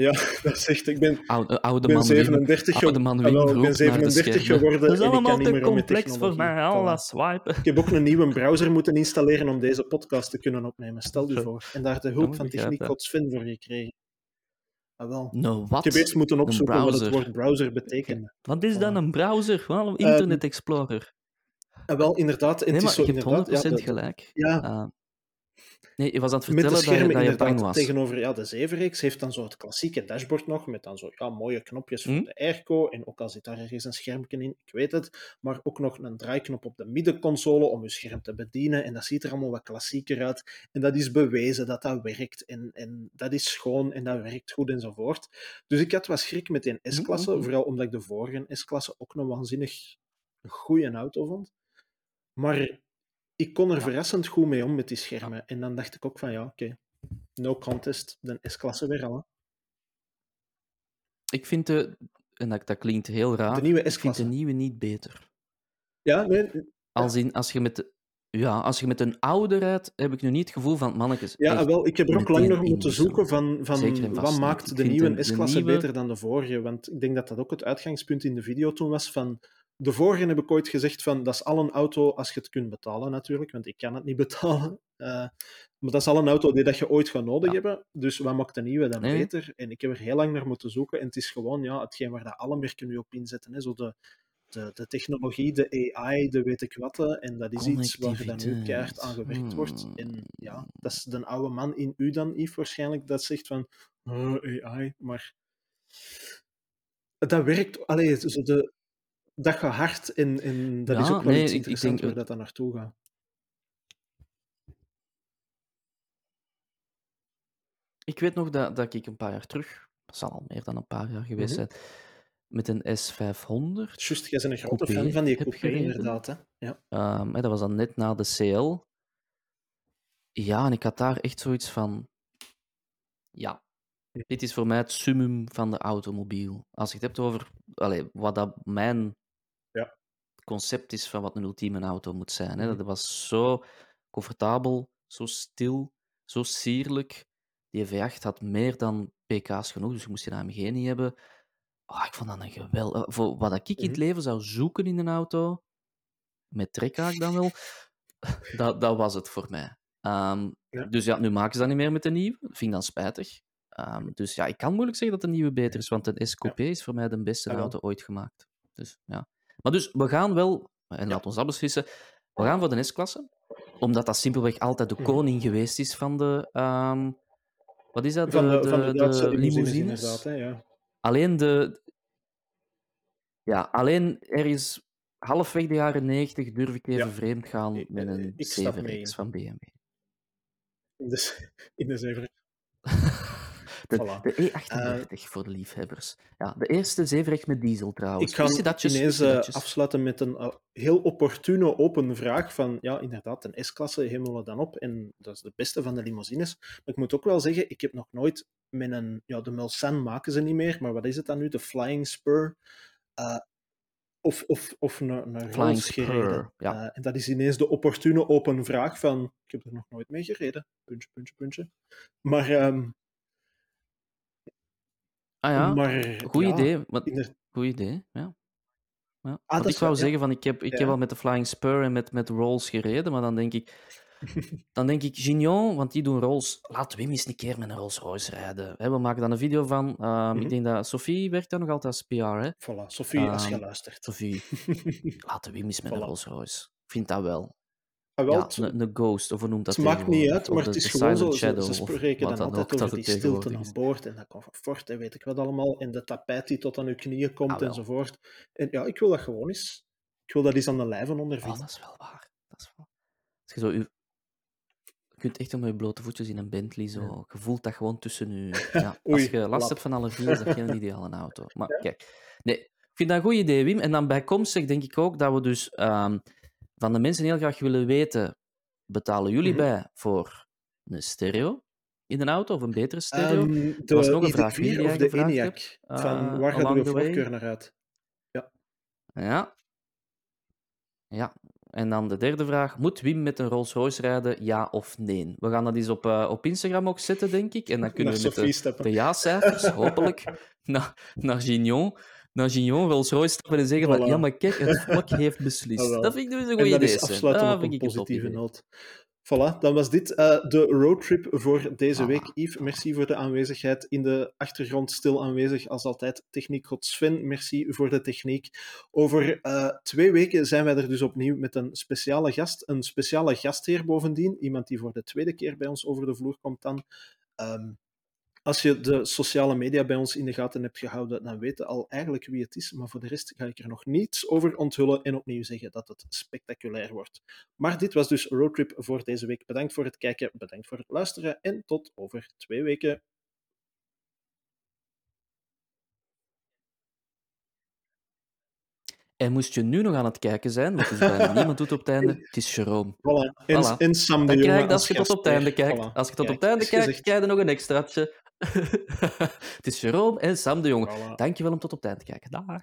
B: Ja, dat is echt... Ik ben,
D: Oude, oude
B: ik ben
D: man Wim.
B: 37, ge-
D: Oude man
B: Ah, wel, ik ben
D: roept naar de
B: 37
D: schermen.
B: geworden
D: Dat is
B: en ik
D: allemaal
B: kan niet
D: te
B: meer om met
D: complex voor mij.
B: technologie.
D: Al
B: Voilà.
D: dat swipen.
B: Ik heb ook een nieuwe browser moeten installeren om deze podcast te kunnen opnemen. Stel je voor. En daar de hulp
D: ik
B: van techniek
D: dat.
B: God Sven voor gekregen. Ah, wel.
D: Nou,
B: Ik
D: wat?
B: heb eerst moeten opzoeken wat het
D: browser.
B: woord browser betekende.
D: Wat is dan
B: Voilà.
D: een browser? Wel, een
B: Ehm,
D: Internet Explorer.
B: En wel, inderdaad. En
D: Nee,
B: het
D: maar
B: is zo,
D: je hebt
B: inderdaad,
D: 100%
B: ja, de- de-
D: gelijk.
B: ja,
D: Uh, nee, je was aan het
B: met de
D: vertellen dat je,
B: schermen
D: dat je
B: inderdaad
D: bang was.
B: tegenover ja, de zevenreeks heeft dan zo het klassieke dashboard nog, met dan zo ja, mooie knopjes voor
D: Hm?
B: de airco, en ook al zit daar ergens een schermpje in, ik weet het, maar ook nog een draaiknop op de middenconsole om je scherm te bedienen, en dat ziet er allemaal wat klassieker uit, en dat is bewezen dat dat werkt, en, en dat is schoon, en dat werkt goed, enzovoort. Dus ik had wat schrik met die S-klasse,
D: Mhm.
B: vooral omdat ik de vorige S-klasse ook een waanzinnig goede auto vond. Maar ik kon er
D: Ja.
B: verrassend goed mee om met die schermen. En dan dacht ik ook van ja, oké, no contest, de S-klasse weer al. hè.
D: Ik vind de, en dat, dat klinkt heel raar,
B: De nieuwe
D: ik vind de nieuwe niet beter.
B: Ja, nee,
D: Als in, als je met, de- ja, als je met een oude rijdt, heb ik nu niet het gevoel van, mannetjes,
B: ja
D: echt,
B: wel, ik heb er ook lang nog moeten zoeken van, van wat maakt de nieuwe S-klasse
D: nieuwe-
B: beter dan de vorige. Want ik denk dat dat ook het uitgangspunt in de video toen was van... De vorige heb ik ooit gezegd van, dat is al een auto als je het kunt betalen natuurlijk, want ik kan het niet betalen. Eh, maar dat is al een auto die dat je ooit gaat nodig
D: Ja.
B: hebben. Dus wat maakt de nieuwe dan
D: Nee.
B: beter? En ik heb er heel lang naar moeten zoeken. En het is gewoon ja, hetgeen waar dat alle merken nu op inzetten. Hè. Zo de, de, de technologie, de AI, de weet ik wat. En dat is iets waar dan nu keihard aan gewerkt wordt.
D: Hmm.
B: En ja, dat is de oude man in u dan, Yves, waarschijnlijk, dat zegt van "Oh, AI, maar dat werkt. Allee, zo de, dat gaat hard en, en dat is ook wel
D: nee,
B: iets interessants
D: denk-
B: waar dat dan naartoe gaat.
D: Ik weet nog dat, dat ik een paar jaar terug, dat zal al meer dan een paar jaar geweest
B: Mhm.
D: zijn, met een S500,
B: Just, jij bent een grote
D: Coupé
B: fan van die coupé, inderdaad. Hè? Ja.
D: ehm, dat was dan net na de CL. Ja, en ik had daar echt zoiets van, ja, dit is voor mij het summum van de automobiel. Als je het hebt over allee, wat dat mijn. Concept is van wat een ultieme auto moet zijn. Hè.
B: Mhm.
D: Dat was zo comfortabel, zo stil, zo sierlijk. Die V8 had meer dan pk's genoeg, dus je moest je AMG niet hebben. Oh, ik vond dat een geweldig... Voor wat ik in het
B: Mhm.
D: leven zou zoeken in een auto, met trekhaak dan wel, dat, dat was het voor mij. Ehm,
B: Ja.
D: Dus ja, nu maken ze dat niet meer met de nieuwe. Dat vind ik dan spijtig. Ehm, dus ja, ik kan moeilijk zeggen dat de nieuwe beter is, want een S-Coupé is voor mij de beste
B: Ah,
D: auto ooit gemaakt. Dus ja. Maar dus, we gaan wel, en laat ons dat beslissen, we gaan voor de S-klasse, omdat dat simpelweg altijd de
B: Mhm.
D: koning geweest is van de... ehm, wat is dat?
B: Van
D: de,
B: van limousines,
D: limousines.
B: inderdaad. Hè? Ja.
D: Alleen de... Ja, alleen er is halfweg de jaren 90 durf ik even
B: Ja.
D: vreemd gaan met een
B: ik stap mee
D: 7X
B: in.
D: van BMW.
B: In de, in de zeven.
D: De,
B: Voilà.
D: de E38 voor de liefhebbers. Ja, de eerste zevenrecht met diesel trouwens.
B: Ik ga
D: Pissidatjes,
B: ineens eh, afsluiten met een eh, heel opportune open vraag van, ja, inderdaad, een S-klasse hemelen we dan op en dat is de beste van de limousines. Maar ik moet ook wel zeggen, ik heb nog nooit met een, ja, de Mulsanne maken ze niet meer, maar wat is het dan nu, de Flying Spur, eh, of, of, of een, een
D: Flying
B: gereden.
D: ja.
B: Eh, en dat is ineens de opportune open vraag van, ik heb er nog nooit mee gereden, puntje, puntje, puntje. Maar, ehm,
D: Ah ja,
B: maar
D: goed
B: ja,
D: idee.
B: Inder-
D: goed idee, ja. ja.
B: dat
D: Want
B: is
D: ik
B: ja.
D: zeggen, van, ik, heb, ik heb al met de Flying Spur en met, met Rolls gereden, maar dan denk ik... Dan denk ik, Gignon, want die doen Rolls. Laat Wim eens een keer met een Rolls Royce rijden. We maken dan een video van.
B: Mhm.
D: Ik denk dat Sophie werkt daar nog altijd als PR. Hè?
B: Voilà, Sophie, als je
D: Ehm,
B: luistert.
D: Sophie, laat Wim eens met een. Rolls Royce. Ik vind dat wel.
B: Wel,
D: een, ghost, of hoe noemt dat
B: Het maakt niet uit, maar het is gewoon zo. Ze,
D: Shadow,
B: ze
D: of
B: spreken dan altijd over die stilte aan boord en dat comfort en weet ik wat allemaal. En de tapijt die tot aan uw knieën komt enzovoort. En ja, ik wil dat gewoon eens. Ik wil dat eens aan de lijve ondervinden.
D: dat is wel waar. Dat is wel... Als je, zo je... kunt echt met je blote voetjes in een Bentley zo. Je voelt dat gewoon tussen je. Ja, als je last hebt van allergie, is dat geen ideale auto. Maar kijk, nee, ik vind dat een goed idee, Wim. En dan bijkomstig denk ik ook dat we dus ehm, van de mensen heel graag willen weten: betalen jullie
B: Mhm.
D: bij voor een stereo in een auto of een betere stereo? Er was nog een vraag
B: ID4
D: die jij
B: of de ENIAC. van
D: eh,
B: waar gaat uw voorkeur naar uit?
D: Ja. Ja, En dan de derde vraag. Moet Wim met een Rolls Royce rijden, ja of nee? We gaan dat eens op, uh, op Instagram ook zetten, denk ik. En dan kunnen we met de, de ja-cijfers, hopelijk, naar, naar Gignon naar Gignon Rolls Royce stappen en zeggen voilà. van ja, maar kijk, het volk heeft beslist. Dat vind ik dus een goede idee.
B: Dat is afsluiten op een positieve noot. Voilà, dan was dit uh, de roadtrip voor deze week. Yves, merci voor de aanwezigheid. In de achtergrond stil aanwezig, als altijd, techniekgod Sven. Merci voor de techniek. Over uh, twee weken zijn wij er dus opnieuw met een speciale gast. Een speciale gastheer bovendien. Iemand die voor de tweede keer bij ons over de vloer komt dan. Um, als je de sociale media bij ons in de gaten hebt gehouden, dan weten al eigenlijk wie het is. Maar voor de rest ga ik er nog niets over onthullen en opnieuw zeggen dat het spectaculair wordt. Maar dit was dus Roadtrip voor deze week. Bedankt voor het kijken, bedankt voor het luisteren en tot over twee weken.
D: En moest je nu nog aan het kijken zijn, het is bijna niemand doet op het einde, het is Jerome.
B: Voilà. En, voilà. en Sam de Dan krijg
D: je, als je tot op het einde kijkt, voilà. als je tot Kijk, op het einde kijkt, krijg je nog een extraatje. het is Jerome en Sam de Jonge. Dankjewel om tot op het einde te kijken. Dag.